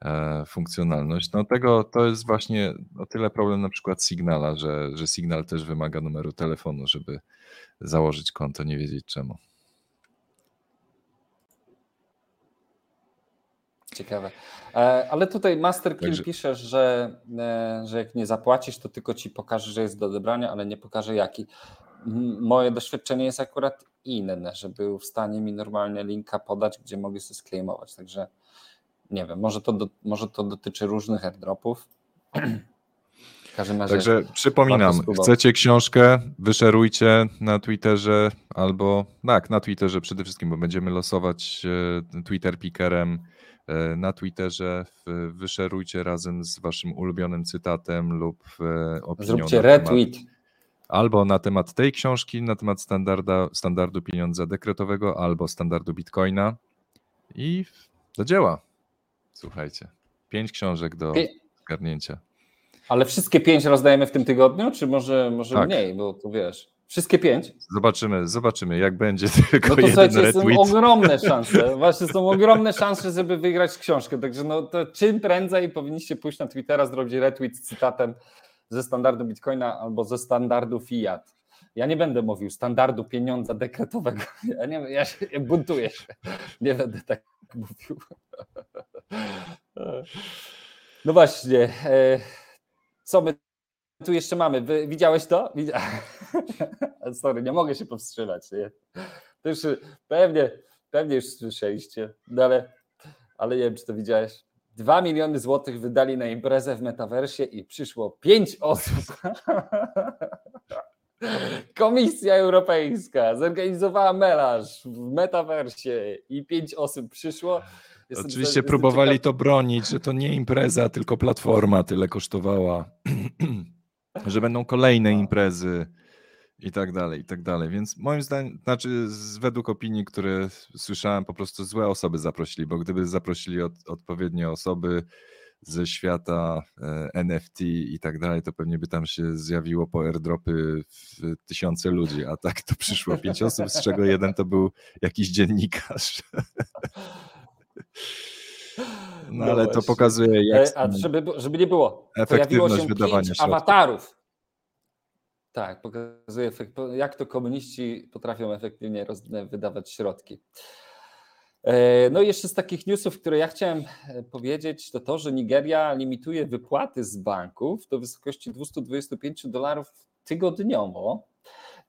Speaker 2: e, funkcjonalność. No tego to jest właśnie o tyle problem na przykład Signala, że, że Signal też wymaga numeru telefonu, żeby założyć konto, nie wiedzieć czemu.
Speaker 1: Ciekawe. E, ale tutaj Master Kill Także... pisze, że, e, że jak nie zapłacisz, to tylko ci pokaże, że jest do odebrania, ale nie pokaże jaki. Moje doświadczenie jest akurat inne, że był w stanie mi normalnie linka podać, gdzie mogę sobie sklejmować. Także Nie wiem, może to, do, może to dotyczy różnych airdropów.
Speaker 2: Także przypominam, chcecie książkę, wyszerujcie na Twitterze albo tak, na Twitterze przede wszystkim, bo będziemy losować e, Twitter Pickerem na Twitterze. Wyszerujcie razem z waszym ulubionym cytatem lub e, opinią.
Speaker 1: Zróbcie retweet.
Speaker 2: Albo na temat tej książki, na temat standarda, standardu pieniądza dekretowego, albo standardu bitcoina. I do dzieła. Słuchajcie. Pięć książek do zgarnięcia.
Speaker 1: Ale wszystkie pięć rozdajemy w tym tygodniu, czy może, może tak. mniej, bo tu wiesz. Wszystkie pięć?
Speaker 2: Zobaczymy, zobaczymy, jak będzie tylko
Speaker 1: no to
Speaker 2: jeden
Speaker 1: słuchajcie,
Speaker 2: retweet.
Speaker 1: są ogromne szanse. Właśnie są ogromne szanse, żeby wygrać książkę. Także no to czym prędzej powinniście pójść na Twittera, zrobić retweet z cytatem ze standardu Bitcoina albo ze standardu Fiat. Ja nie będę mówił standardu pieniądza dekretowego. Ja, nie, ja się buntuję się. Nie będę tak mówił. No właśnie. E, co my tu jeszcze mamy? Wy, widziałeś to? Widzia... Sorry, nie mogę się powstrzymać. Nie? To już pewnie, pewnie już słyszeliście, no ale, ale nie wiem, czy to widziałeś. Dwa miliony złotych wydali na imprezę w metaversie i przyszło pięć osób. Komisja Europejska zorganizowała melarz w metaversie i pięć osób przyszło.
Speaker 2: Jestem Oczywiście próbowali ciekaw... to bronić, że to nie impreza, tylko platforma tyle kosztowała, że będą kolejne imprezy i tak dalej, i tak dalej. Więc moim zdaniem, znaczy według opinii, które słyszałem, po prostu złe osoby zaprosili, bo gdyby zaprosili od, odpowiednie osoby ze świata e, NFT i tak dalej, to pewnie by tam się zjawiło po airdropy tysiące ludzi, a tak to przyszło pięć osób, z czego jeden to był jakiś dziennikarz. No, no ale właśnie. to pokazuje, jak.
Speaker 1: E, a żeby, żeby nie było, efektywność wydawania środków. awatarów. Tak, pokazuje, jak to komuniści potrafią efektywnie wydawać środki. E, no i jeszcze z takich newsów, które ja chciałem e, powiedzieć, to to, że Nigeria limituje wypłaty z banków do wysokości 225 dolarów tygodniowo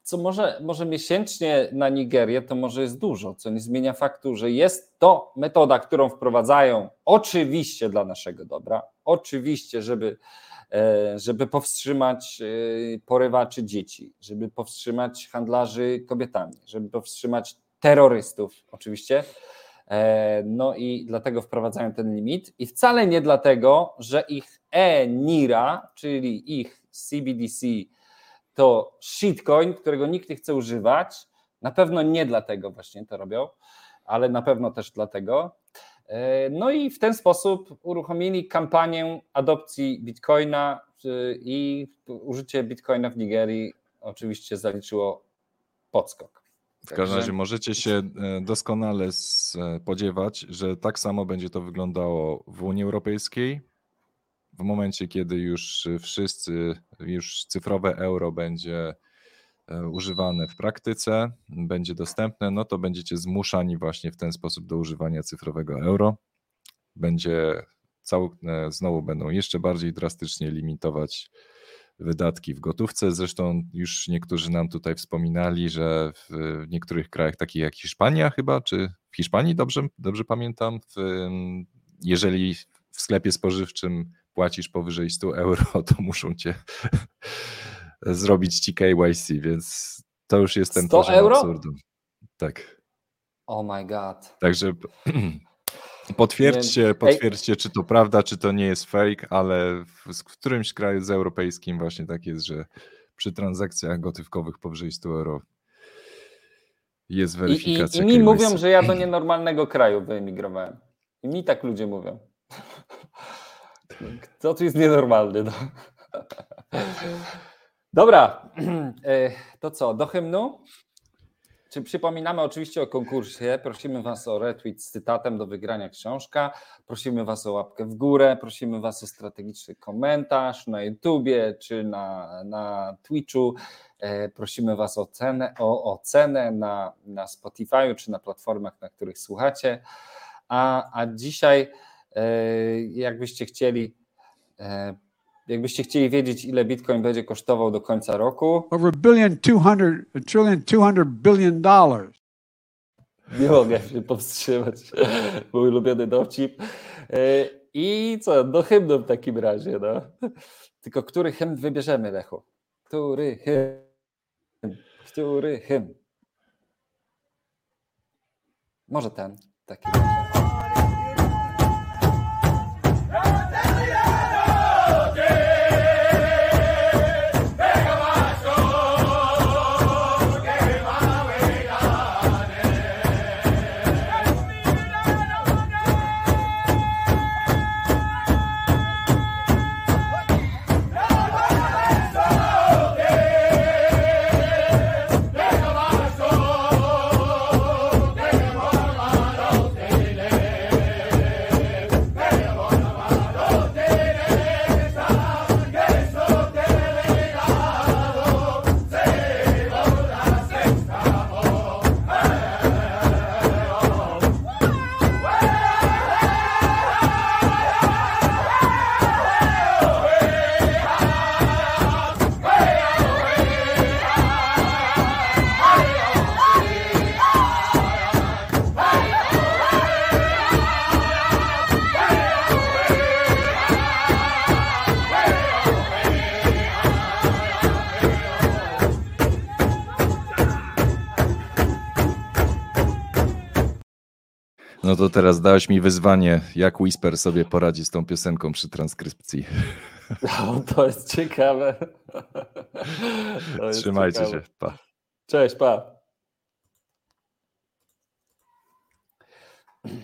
Speaker 1: co może, może miesięcznie na Nigerię to może jest dużo, co nie zmienia faktu, że jest to metoda, którą wprowadzają oczywiście dla naszego dobra, oczywiście, żeby, e, żeby powstrzymać e, porywaczy dzieci, żeby powstrzymać handlarzy kobietami, żeby powstrzymać terrorystów oczywiście. E, no i dlatego wprowadzają ten limit i wcale nie dlatego, że ich e-NIRA, czyli ich CBDC, to shitcoin, którego nikt nie chce używać. Na pewno nie dlatego właśnie to robią, ale na pewno też dlatego. E, no i w ten sposób uruchomili kampanię adopcji bitcoina i użycie bitcoina w Nigerii oczywiście zaliczyło podskok.
Speaker 2: W każdym razie możecie się e, doskonale spodziewać, że tak samo będzie to wyglądało w Unii Europejskiej, w momencie, kiedy już wszyscy, już cyfrowe euro będzie e, używane w praktyce, będzie dostępne, no to będziecie zmuszani właśnie w ten sposób do używania cyfrowego euro. Będzie cały, e, znowu będą jeszcze bardziej drastycznie limitować wydatki w gotówce. Zresztą już niektórzy nam tutaj wspominali, że w niektórych krajach, takich jak Hiszpania chyba, czy w Hiszpanii, dobrze, dobrze pamiętam, w, jeżeli w sklepie spożywczym płacisz powyżej 100 euro, to muszą cię zrobić ci KYC, więc to już jest ten 100 euro? absurdu. Tak.
Speaker 1: Oh my god.
Speaker 2: Także potwierdźcie, potwierdźcie, czy to prawda, czy to nie jest fake, ale w, którymś kraju z europejskim właśnie tak jest, że przy transakcjach gotówkowych powyżej 100 euro jest weryfikacja.
Speaker 1: I, i, i mi mówią, że ja do nienormalnego kraju wyemigrowałem. I mi tak ludzie mówią. Kto tu jest nienormalny? No. Dobra, e, to co, do hymnu? Czy przypominamy oczywiście o konkursie, prosimy Was o retweet z cytatem do wygrania książka, prosimy Was o łapkę w górę, prosimy Was o strategiczny komentarz na YouTubie czy na, na Twitchu, e, prosimy Was o, cenę, o ocenę na, na Spotify czy na platformach, na których słuchacie, a, a dzisiaj jakbyście chcieli, e, jakbyście chcieli wiedzieć, ile Bitcoin będzie kosztował do końca roku.
Speaker 3: Over a billion, 200, a trillion, 200 billion dollars.
Speaker 1: Nie mogę się powstrzymać. Mój ulubiony dowcip. E, I co, do hymnu w takim razie, no. Tylko który hymn wybierzemy, Lechu? Który hymn? Który hymn? Może ten, taki.
Speaker 2: To teraz dałeś mi wyzwanie, jak Whisper sobie poradzi z tą piosenką przy transkrypcji.
Speaker 1: No, to jest ciekawe.
Speaker 2: To jest Trzymajcie ciekawe. się. Pa.
Speaker 1: Cześć, pa.